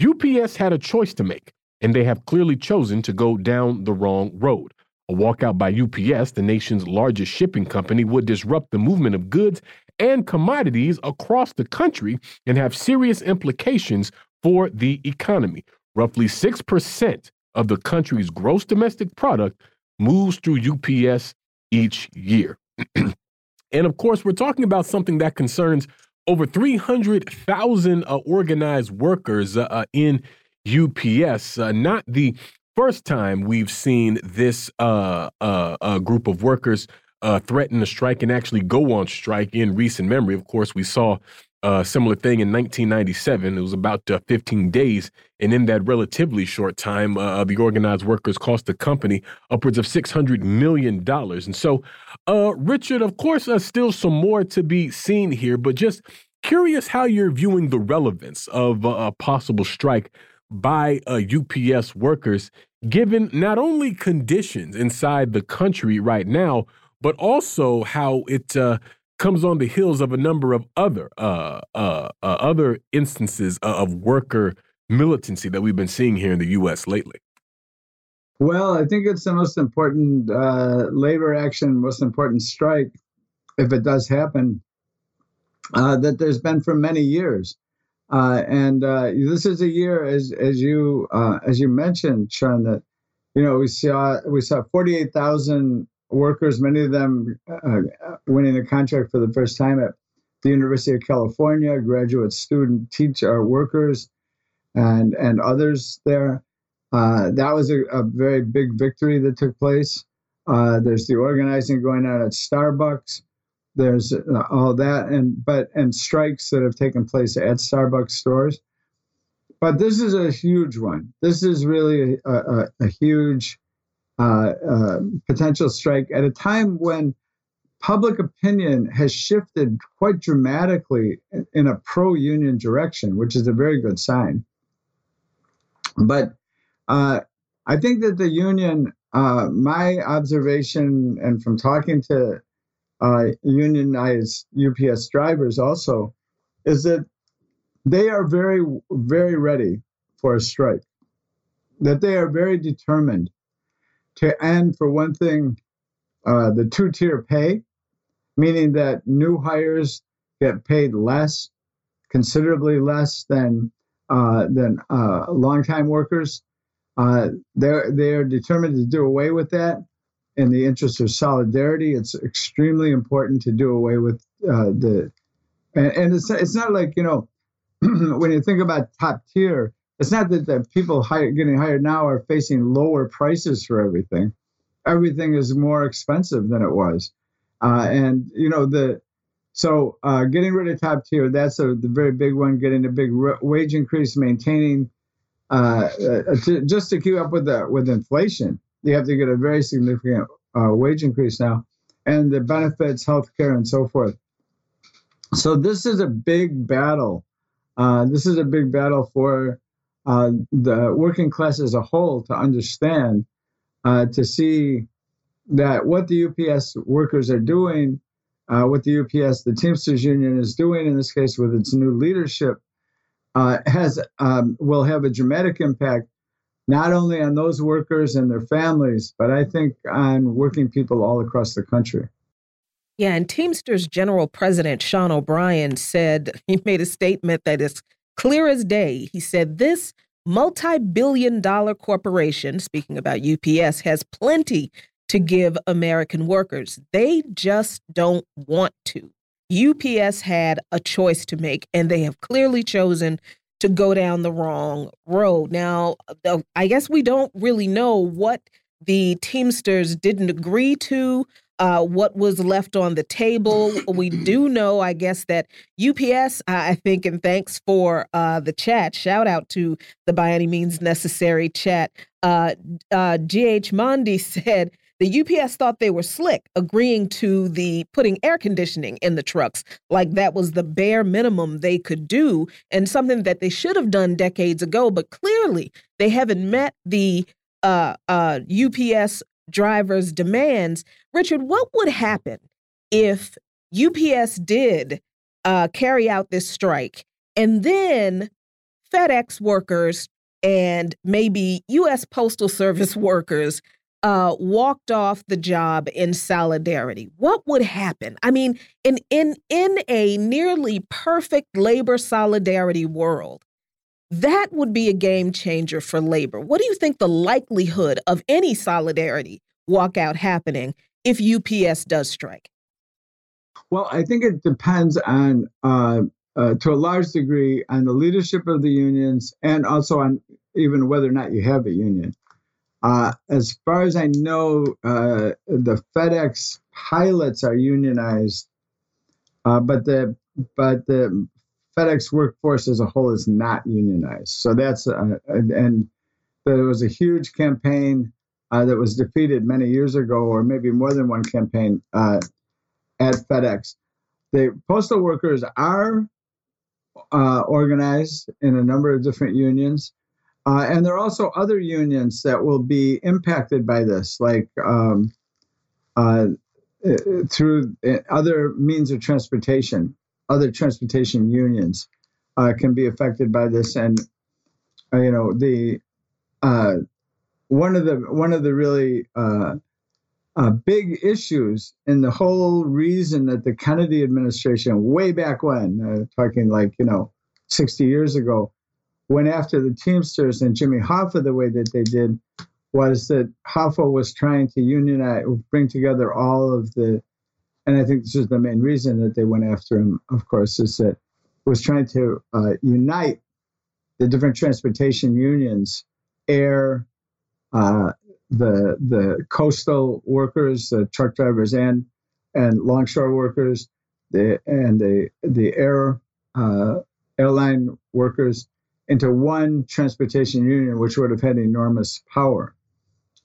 UPS had a choice to make, and they have clearly chosen to go down the wrong road. A walkout by UPS, the nation's largest shipping company, would disrupt the movement of goods and commodities across the country and have serious implications for the economy. Roughly 6% of the country's gross domestic product moves through UPS each year. and of course, we're talking about something that concerns over 300,000 uh, organized workers uh, uh in UPS. Uh, not the first time we've seen this uh, uh, group of workers threaten to strike and actually go on strike in recent memory. Of course, we saw a similar thing in 1997. It was about uh, 15 days. And in that relatively short time, uh, the organized workers cost the company upwards of $600 million. And so, uh, Richard, of course, uh, still some more to be seen here, but just curious how you're viewing the relevance of a possible strike by UPS uh, workers, given not only conditions inside the country right now, but also how it uh, comes on the heels of a number of other uh, uh, uh, other instances of worker militancy that we've been seeing here in the U.S. lately. Well, I think it's the most important uh, labor action, most important strike, if it does happen, uh, that there's been for many years. Uh, and this is a year, as as you as you mentioned, Sean, that you know we saw we saw 48,000 workers, many of them uh, winning a contract for the first time at the University of California, graduate student teacher workers, and and others there. Uh, that was a, a, very big victory that took place. Uh, there's the organizing going on at Starbucks. There's uh, all that, and but and strikes that have taken place at Starbucks stores. But this is a huge one. This is really a, a, a huge uh, uh, potential strike at a time when public opinion has shifted quite dramatically in a pro union direction, which is a very good sign. But uh, I think that the union, uh, my observation, and from talking to uh, unionized UPS drivers also, is that they are very, very ready for a strike, that they are very determined to end, for one thing, uh, the two tier pay, meaning that new hires get paid less, considerably less than uh, than uh, longtime workers. Uh, they're they're determined to do away with that in the interest of solidarity. It's extremely important to do away with uh, the, and, and it's it's not like you know when you think about top tier, it's not that the people hired, getting hired now are facing lower prices for everything. Everything is more expensive than it was, uh, and you know the so uh, getting rid of top tier that's a, the very big one. Getting a big wage increase, maintaining uh, uh, to, just to keep up with the with inflation, you have to get a very significant uh, wage increase now, and the benefits, health care, and so forth. So this is a big battle. Uh, this is a big battle for uh, the working class as a whole to understand, uh, to see that what the UPS workers are doing uh, what the UPS, the Teamsters Union, is doing in this case with its new leadership uh, has um, will have a dramatic impact not only on those workers and their families, but I think on working people all across the country. Yeah, and Teamsters General President Sean O'Brien said he made a statement that is clear as day. He said this multi billion dollar corporation, speaking about UPS, has plenty to give American workers. They just don't want to. UPS had a choice to make, and they have clearly chosen to go down the wrong road. Now, I guess we don't really know what the Teamsters didn't agree to, uh, what was left on the table. we do know, I guess, that UPS, I think, and thanks for uh, the chat. Shout out to the By Any Means Necessary chat. Uh, uh GH Mondi said the UPS thought they were slick, agreeing to the putting air conditioning in the trucks, like that was the bare minimum they could do, and something that they should have done decades ago. But clearly, they haven't met the uh, uh, UPS drivers' demands. Richard, what would happen if UPS did uh, carry out this strike and then FedEx workers and maybe U.S. Postal Service workers uh, walked off the job in solidarity, what would happen? I mean, in in in a nearly perfect labor solidarity world, that would be a game changer for labor. What do you think the likelihood of any solidarity walkout happening if UPS does strike? Well, I think it depends on, uh, uh, to a large degree, on the leadership of the unions and also on even whether or not you have a union. Uh, as far as I know, uh, the FedEx pilots are unionized, uh, but the but the FedEx workforce as a whole is not unionized. So that's uh, and there was a huge campaign uh, that was defeated many years ago, or maybe more than one campaign uh, at FedEx. The postal workers are organized in a number of different unions. Uh, and there are also other unions that will be impacted by this, like um, uh, uh through uh, other means of transportation. Other transportation unions uh, can be affected by this, and uh, you know the one of the one of the really big issues and the whole reason that the Kennedy administration, way back when, talking like you know, 60 years ago, went after the Teamsters and Jimmy Hoffa the way that they did was that Hoffa was trying to unionize, bring together all of the, and I think this is the main reason that they went after him, of course, is that was trying to uh, unite the different transportation unions, air, uh, the the coastal workers, the truck drivers, and and longshore workers, the and the the air uh, airline workers, into one transportation union, which would have had enormous power.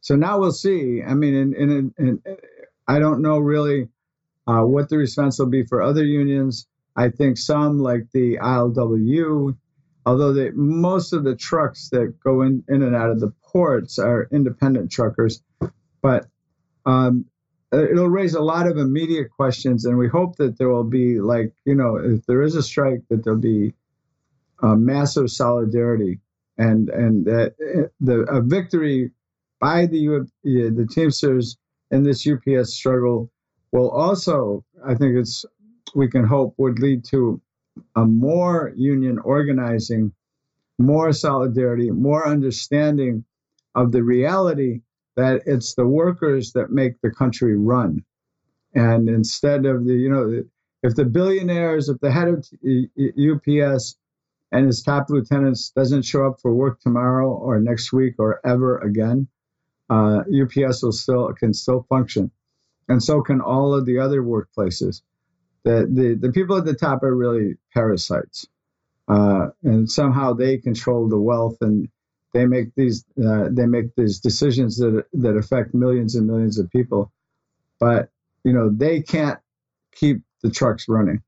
So now we'll see. I mean, in, in, I don't know really uh, what the response will be for other unions. I think some, like the ILWU, although they, most of the trucks that go in, in and out of the ports are independent truckers, but um, it'll raise a lot of immediate questions. And we hope that there will be, like, you know, if there is a strike, that there'll be uh, massive solidarity and and that the a victory by the the Teamsters in this UPS struggle will also, I think it's we can hope would lead to a more union organizing, more solidarity, more understanding of the reality that it's the workers that make the country run. And instead of the, you know, if the billionaires, if the head of UPS and his top lieutenants doesn't show up for work tomorrow or next week or ever again, uh, UPS will still can still function, and so can all of the other workplaces. The the, the people at the top are really parasites, uh, and somehow they control the wealth and they make these uh, they make these decisions that that affect millions and millions of people, but you know they can't keep the trucks running.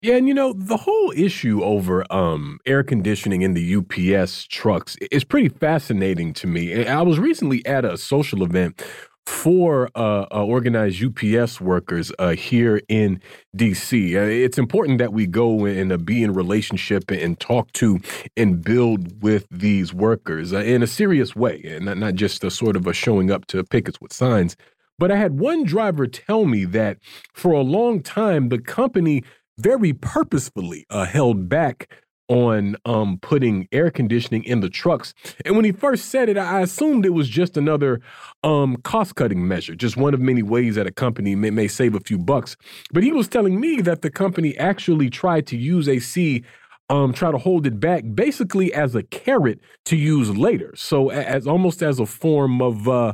Yeah, and you know, the whole issue over um, air conditioning in the UPS trucks is pretty fascinating to me. I was recently at a social event for uh, uh, organized UPS workers uh, here in DC. Uh, it's important that we go and uh, be in relationship and talk to and build with these workers uh, in a serious way, and not, not just a sort of a showing up to pickets with signs. But I had one driver tell me that for a long time, the company very purposefully held back on um, putting air conditioning in the trucks. And when he first said it, I assumed it was just another um, cost cutting measure, just one of many ways that a company may, may save a few bucks. But he was telling me that the company actually tried to use AC. Um, try to hold it back basically as a carrot to use later. So as almost as a form of uh,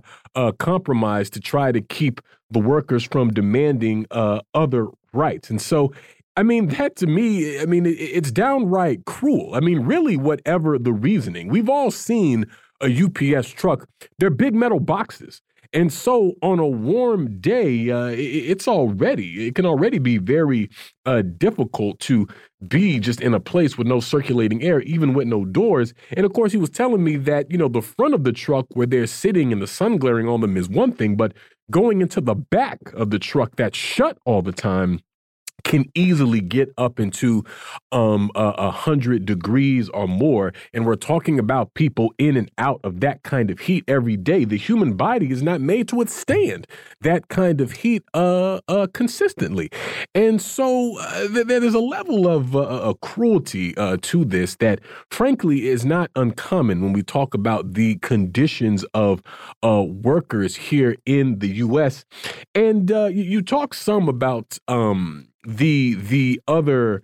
compromise to try to keep the workers from demanding uh, other rights. And so I mean, that to me, I mean, it's downright cruel. I mean, really, whatever the reasoning, we've all seen a UPS truck. They're big metal boxes. And so on a warm day, uh, it's already, it can already be very uh, difficult to be just in a place with no circulating air, even with no doors. And of course, he was telling me that, you know, the front of the truck where they're sitting and the sun glaring on them is one thing, but going into the back of the truck that's shut all the time can easily get up into um, a, hundred degrees or more. And we're talking about people in and out of that kind of heat every day. The human body is not made to withstand that kind of heat uh, uh, consistently. And so uh, th there's a level of uh, uh, cruelty uh, to this that, frankly, is not uncommon when we talk about the conditions of workers here in the U.S. And you, you talk some about. Um, the the other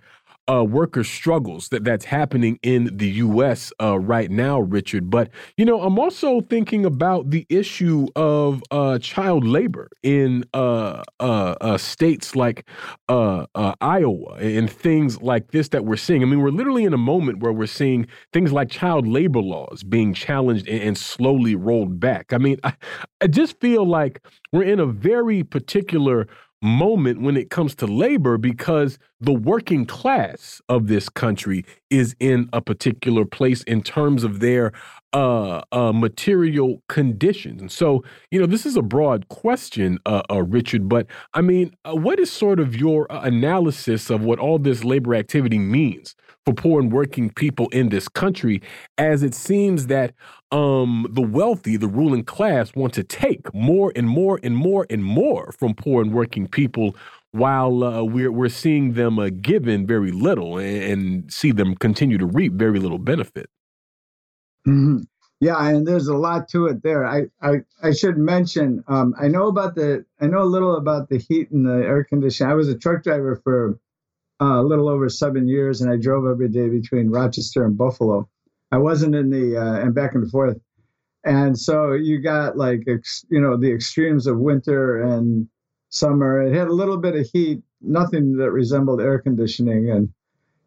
uh, worker struggles that that's happening in the U.S. Uh, right now, Richard. But you know, I'm also thinking about the issue of uh, child labor in uh, uh, uh, states like Iowa and things like this that we're seeing. I mean, we're literally in a moment where we're seeing things like child labor laws being challenged and, and slowly rolled back. I mean, I, I just feel like we're in a very particular moment when it comes to labor because the working class of this country is in a particular place in terms of their uh, uh, material conditions. And so, you know, this is a broad question, uh, uh Richard, but I mean, uh, what is sort of your uh, analysis of what all this labor activity means for poor and working people in this country, as it seems that um, the wealthy, the ruling class, want to take more and more and more and more from poor and working people, while uh, we're we're seeing them uh, given very little and, and, see them continue to reap very little benefit. Mm -hmm. Yeah, and there's a lot to it there. I I, I should mention um, I know about the I know a little about the heat and the air conditioning. I was a truck driver for uh, a little over seven years, and I drove every day between Rochester and Buffalo. I wasn't in the uh, and back and forth, and so you got like ex, you know the extremes of winter and summer. It had a little bit of heat, nothing that resembled air conditioning, and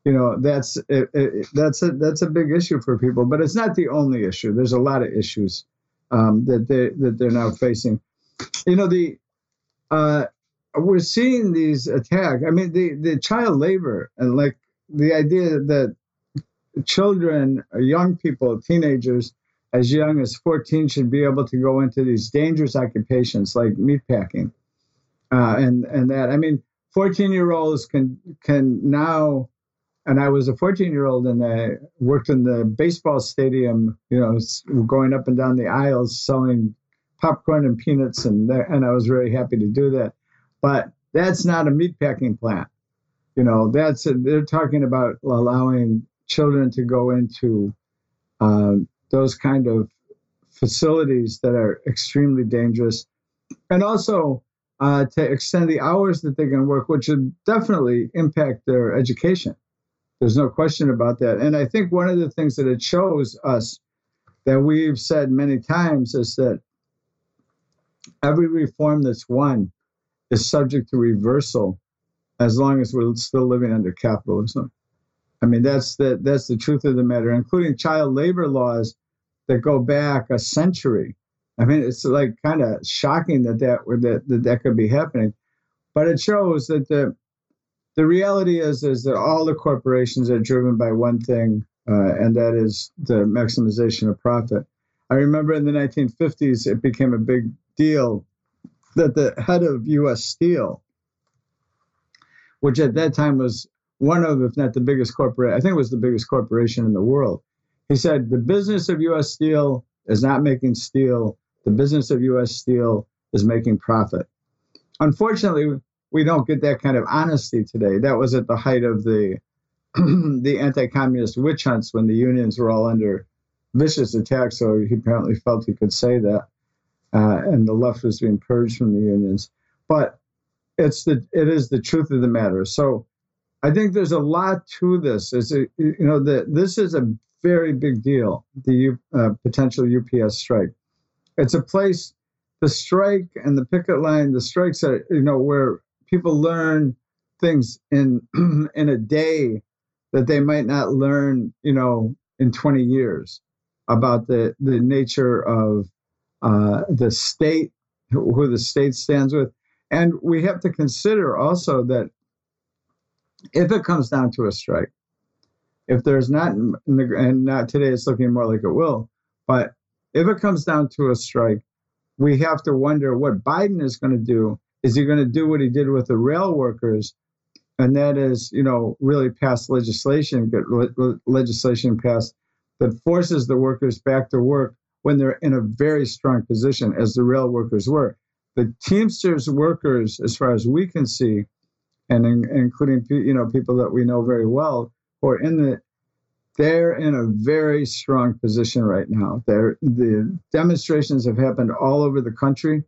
you know that's it, it, that's a that's a big issue for people. But it's not the only issue. There's a lot of issues um, that they that they're now facing. You know the uh, we're seeing these attacks. I mean, the, the child labor and like the idea that children, young people, teenagers, as young as 14 should be able to go into these dangerous occupations like meatpacking. Uh, and, and that, I mean, 14 year olds can, can now, and I was a 14 year old and I worked in the baseball stadium, you know, going up and down the aisles selling popcorn and peanuts. And, and I was very happy to do that but that's not a meatpacking plant. You know, that's a, they're talking about allowing children to go into uh, those kind of facilities that are extremely dangerous, and also uh, to extend the hours that they can work, which would definitely impact their education. There's no question about that. And I think one of the things that it shows us that we've said many times is that every reform that's won is subject to reversal as long as we're still living under capitalism. I mean, that's the that's the truth of the matter, including child labor laws that go back a century. I mean, it's like kind of shocking that that, that that that could be happening, but it shows that the the reality is is that all the corporations are driven by one thing, uh, and that is the maximization of profit. I remember in the 1950s, it became a big deal that the head of U.S. Steel, which at that time was one of, if not the biggest corporate, I think it was the biggest corporation in the world. He said the business of U.S. Steel is not making steel. The business of U.S. Steel is making profit. Unfortunately, we don't get that kind of honesty today. That was at the height of the the anti-communist witch hunts when the unions were all under vicious attack. So he apparently felt he could say that, uh, and the left was being purged from the unions. But it's the it is the truth of the matter. So I think there's a lot to this. Is you know that this is a very big deal. The uh, potential UPS strike. It's a place. The strike and the picket line. The strikes are you know where people learn things in in a day that they might not learn you know in 20 years about the the nature of uh, the state, who the state stands with, and we have to consider also that if it comes down to a strike, if there's not, and not today, it's looking more like it will, but if it comes down to a strike, we have to wonder what Biden is going to do. Is he going to do what he did with the rail workers? And that is, you know, really pass legislation, get legislation passed that forces the workers back to work when they're in a very strong position, as the rail workers were. The Teamsters workers, as far as we can see, and in, including you know people that we know very well, who are in the, they're in a very strong position right now. They're, the demonstrations have happened all over the country.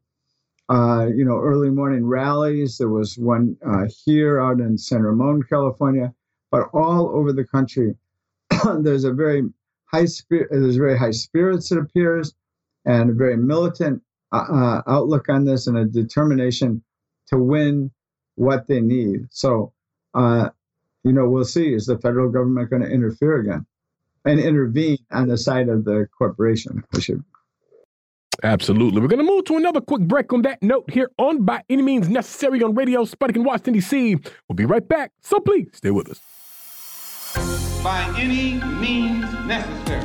Uh, you know, early morning rallies. There was one uh, here out in San Ramon, California, but all over the country. there's a very high spirit. There's very high spirits, it appears, and a very militant uh, uh, outlook on this, and a determination to win what they need. So, uh, you know, we'll see. Is the federal government going to interfere again and intervene on the side of the corporation? Should. Absolutely. We're going to move to another quick break on that note here on By Any Means Necessary on Radio Sputnik in Washington, D.C. We'll be right back. So please stay with us by any means necessary.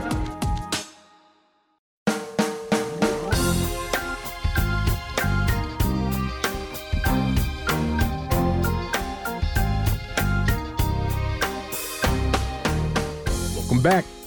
Welcome back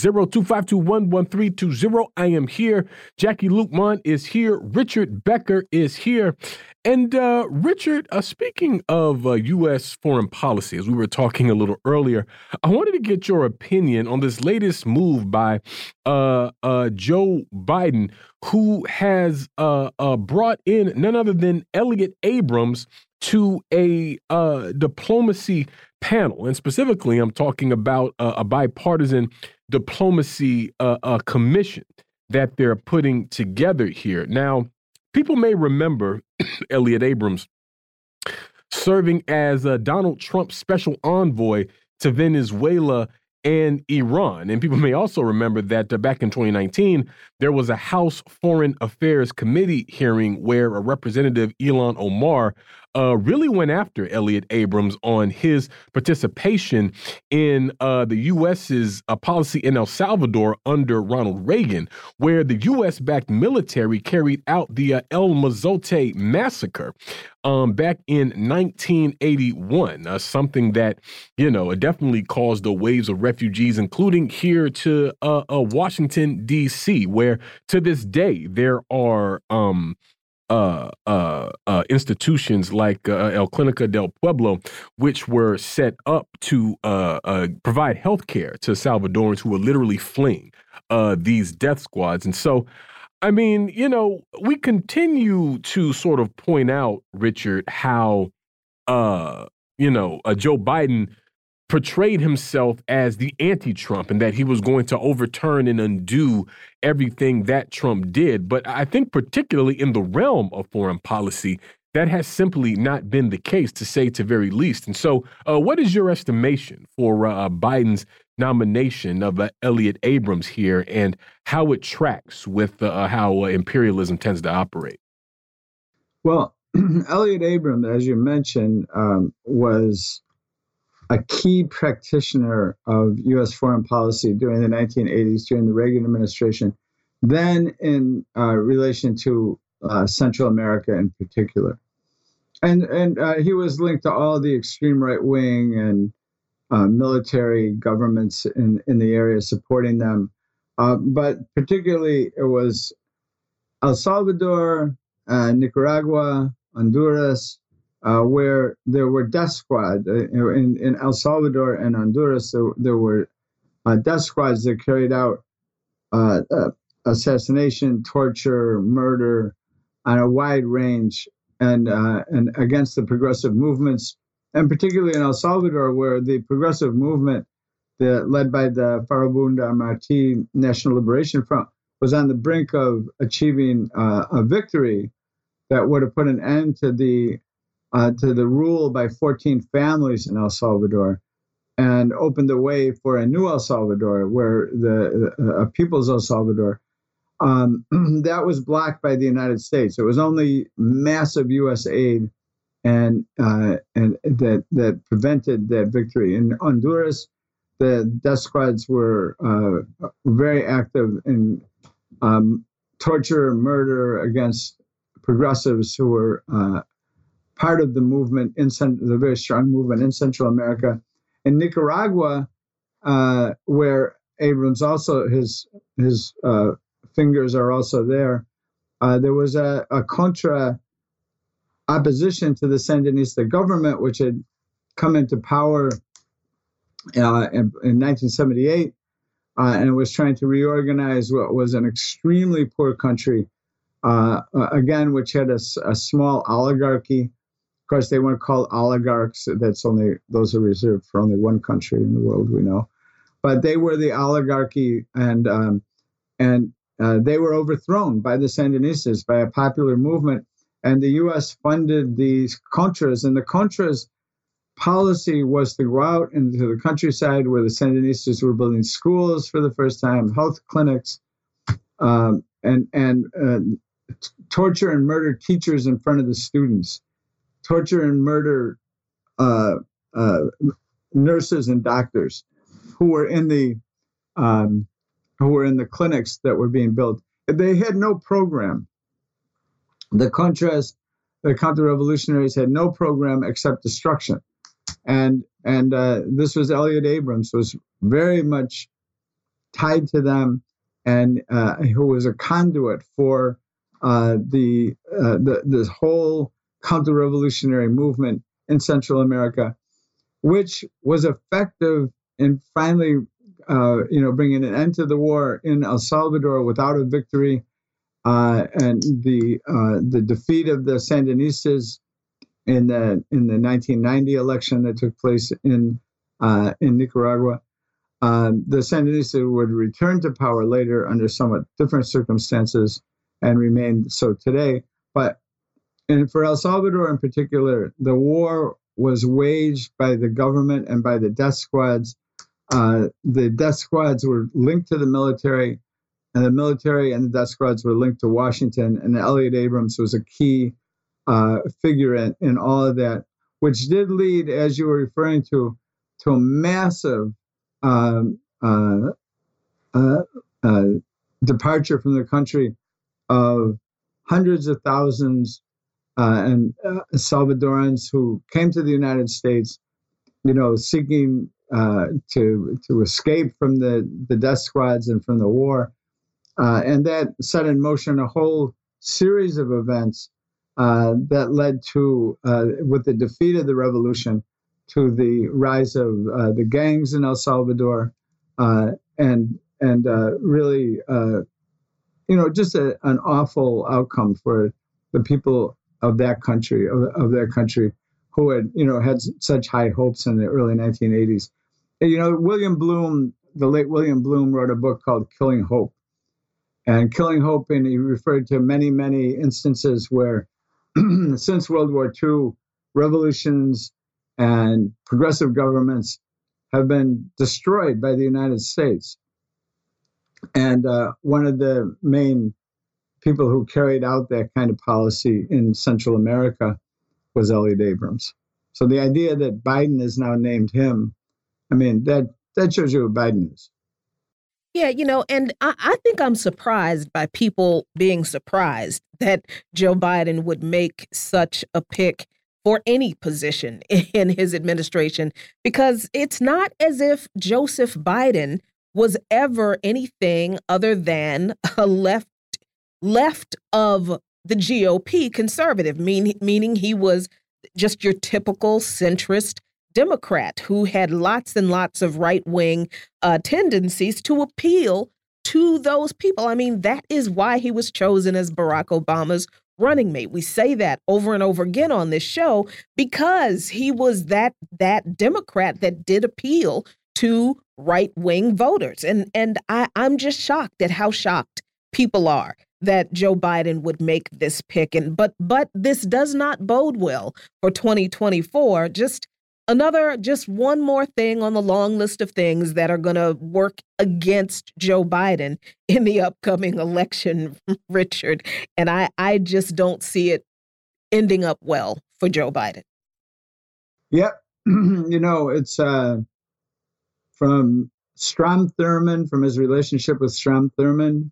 0252111320. I am here. Jacquie Luqman is here. Richard Becker is here. And uh, Richard, uh, speaking of uh, U.S. foreign policy, as we were talking a little earlier, I wanted to get your opinion on this latest move by uh, uh, Joe Biden, who has uh, brought in none other than Elliott Abrams to a diplomacy panel. And specifically, I'm talking about a bipartisan diplomacy commission that they're putting together here. Now, People may remember Elliott Abrams serving as uh, Donald Trump's special envoy to Venezuela and Iran. And people may also remember that uh, back in 2019, there was a House Foreign Affairs Committee hearing where a representative, Ilhan Omar, uh, really went after Elliott Abrams on his participation in uh, the U.S.'s uh, policy in El Salvador under Ronald Reagan, where the U.S. backed military carried out the uh, El Mozote massacre um, back in 1981, uh, something that, you know, definitely caused the waves of refugees, including here to uh, Washington, D.C., where to this day there are. Um, uh, uh, uh, institutions like uh, El Clinica del Pueblo, which were set up to uh, provide health care to Salvadorans who were literally fleeing these death squads. And so, I mean, you know, we continue to sort of point out, Richard, how, you know, Joe Biden portrayed himself as the anti Trump and that he was going to overturn and undo everything that Trump did. But I think, particularly in the realm of foreign policy, that has simply not been the case, to say to very least. And so, uh, what is your estimation for uh, Biden's nomination of uh, Elliott Abrams here and how it tracks with uh, how uh, imperialism tends to operate? Well, Elliott Abrams, as you mentioned, um, was a key practitioner of U.S. foreign policy during the 1980s, during the Reagan administration, then in uh, relation to Central America in particular and and uh, he was linked to all the extreme right wing and uh, military governments in in the area supporting them, uh, but particularly it was El Salvador, uh, Nicaragua, Honduras, uh, where there were death squads uh, in in El Salvador and Honduras. There, there were death squads that carried out assassination, torture, murder on a wide range and uh, and against the progressive movements, and particularly in El Salvador, where the progressive movement, the, led by the Farabundo Marti National Liberation Front, was on the brink of achieving uh, a victory that would have put an end to the uh, to the rule by 14 families in El Salvador, and opened the way for a new El Salvador, where the uh, people's El Salvador, um, that was blocked by the United States. It was only massive U.S. aid and uh, and that that prevented that victory. In Honduras, the death squads were uh, very active in um, torture, murder against progressives who were uh, part of the movement in the very strong movement in Central America. In Nicaragua, uh, where Abrams also his his uh, fingers are also there. Uh, there was a, a, contra opposition to the Sandinista government, which had come into power uh, in, in, 1978 uh, and was trying to reorganize what was an extremely poor country, uh, again, which had a, a, small oligarchy. Of course, they weren't called oligarchs. That's only those are reserved for only one country in the world we know, but they were the oligarchy, and um, and uh, they were overthrown by the Sandinistas, by a popular movement, and the U.S. funded these Contras. And the Contras' policy was to go out into the countryside where the Sandinistas were building schools for the first time, health clinics, um, and and uh, t- torture and murder teachers in front of the students, torture and murder uh, uh nurses and doctors who were in the um, who were in the clinics that were being built. They had no program. The Contras, the counter-revolutionaries had no program except destruction. And and uh, this was Elliott Abrams was very much tied to them, and uh, who was a conduit for uh, the, uh, the this whole counter-revolutionary movement in Central America, which was effective in finally uh, you know, bringing an end to the war in El Salvador without a victory, uh, and the uh, the defeat of the Sandinistas in the in the 1990 election that took place in uh, in Nicaragua. Uh, the Sandinistas would return to power later under somewhat different circumstances and remain so today. But and for El Salvador in particular, the war was waged by the government and by the death squads uh, the death squads were linked to the military, and the military and the death squads were linked to Washington. And Elliott Abrams was a key uh, figure in, in all of that, which did lead, as you were referring to, to a massive um, uh, uh, uh departure from the country of hundreds of thousands and Salvadorans who came to the United States, you know, seeking uh, to to escape from the the death squads and from the war, uh, and that set in motion a whole series of events uh, that led to, uh, with the defeat of the revolution, to the rise of uh, the gangs in El Salvador, and and really, you know, just a, an awful outcome for the people of that country of, of their country who had you know had such high hopes in the early 1980s. You know, William Blum, the late William Blum, wrote a book called Killing Hope, and Killing Hope, and he referred to many many instances where since World War II, revolutions and progressive governments have been destroyed by the United States. And uh, one of the main people who carried out that kind of policy in Central America was Elliott Abrams. So the idea that Biden has now named him, I mean, that that shows you what Biden is. Yeah, you know, and I, I, think I'm surprised by people being surprised that Joe Biden would make such a pick for any position in his administration because it's not as if Joseph Biden was ever anything other than a left left of the GOP conservative, mean, meaning he was just your typical centrist Democrat who had lots and lots of right wing uh, tendencies to appeal to those people. I mean, that is why he was chosen as Barack Obama's running mate. We say that over and over again on this show because he was that that Democrat that did appeal to right wing voters. And and I, I'm just shocked at how shocked people are that Joe Biden would make this pick. And but but this does not bode well for 2024. Just another just one more thing on the long list of things that are going to work against Joe Biden in the upcoming election, Richard. And I I just don't see it ending up well for Joe Biden. Yep. you know, it's uh from Strom Thurmond, from his relationship with Strom Thurmond,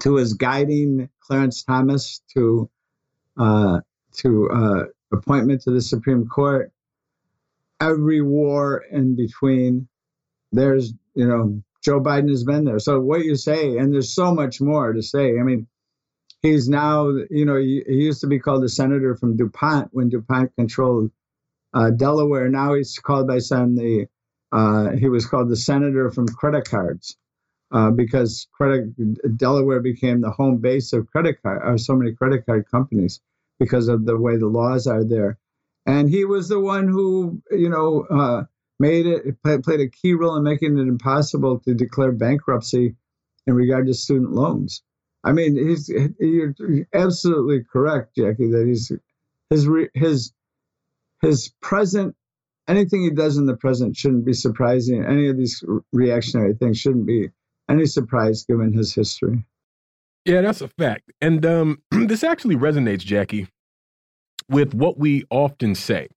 to his guiding Clarence Thomas to uh, to uh, appointment to the Supreme Court. Every war in between, there's you know Joe Biden has been there. So what you say, and there's so much more to say. I mean, he's now you know he, he used to be called the senator from DuPont when DuPont controlled uh, Delaware. Now he's called by some the uh, he was called the senator from credit cards uh, because credit Delaware became the home base of credit card or uh, so many credit card companies because of the way the laws are there. And he was the one who, you know, uh, made it played a key role in making it impossible to declare bankruptcy in regard to student loans. I mean, he's you're absolutely correct, Jacquie, that he's his his his present anything he does in the present shouldn't be surprising. Any of these reactionary things shouldn't be any surprise given his history. Yeah, that's a fact. And um, this actually resonates, Jacquie, with what we often say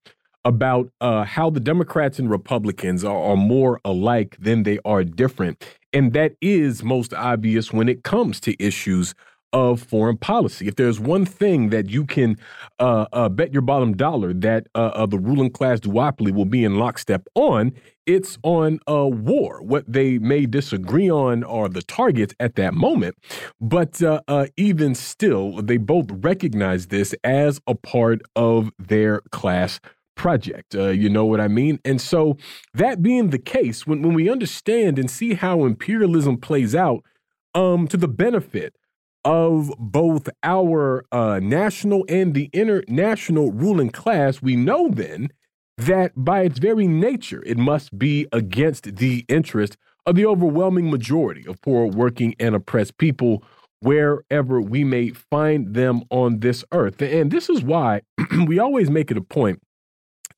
about uh, how the Democrats and Republicans are, are, more alike than they are different. And that is most obvious when it comes to issues of foreign policy. If there's one thing that you can uh, uh, bet your bottom dollar that uh, uh the ruling class duopoly will be in lockstep on, it's on war. What they may disagree on are the targets at that moment, but uh, uh, even still, they both recognize this as a part of their class project. Uh, you know what I mean? And so, that being the case, when, when we understand and see how imperialism plays out um, to the benefit of both our uh, national and the international ruling class, we know then that by its very nature, it must be against the interest of the overwhelming majority of poor, working, and oppressed people wherever we may find them on this earth. And this is why we always make it a point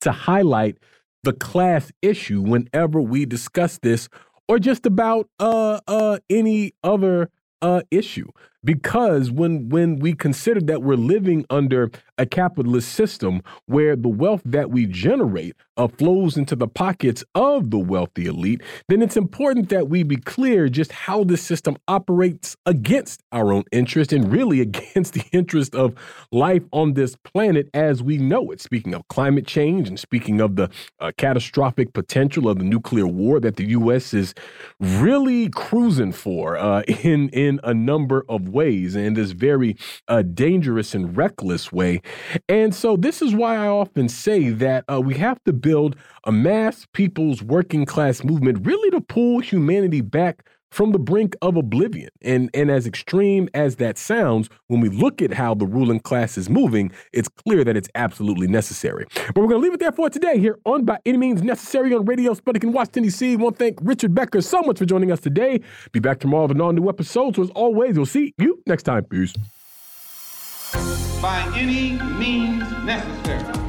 to highlight the class issue whenever we discuss this or just about uh, uh, any other uh, issue because when when we consider that we're living under a capitalist system where the wealth that we generate uh, flows into the pockets of the wealthy elite, then it's important that we be clear just how this system operates against our own interest and really against the interest of life on this planet as we know it. Speaking of climate change and speaking of the uh, catastrophic potential of the nuclear war that the U.S. is really cruising for uh, in in a number of ways in this very uh, dangerous and reckless way. And so, this is why I often say that uh, we have to build a mass people's working class movement really to pull humanity back from the brink of oblivion. And and as extreme as that sounds, when we look at how the ruling class is moving, it's clear that it's absolutely necessary. But we're going to leave it there for today here on By Any Means Necessary on Radio Sputnik in Washington, D.C. Want to thank Richard Becker so much for joining us today. Be back tomorrow with an all new episode. So as always, we'll see you next time. Peace. by any means necessary.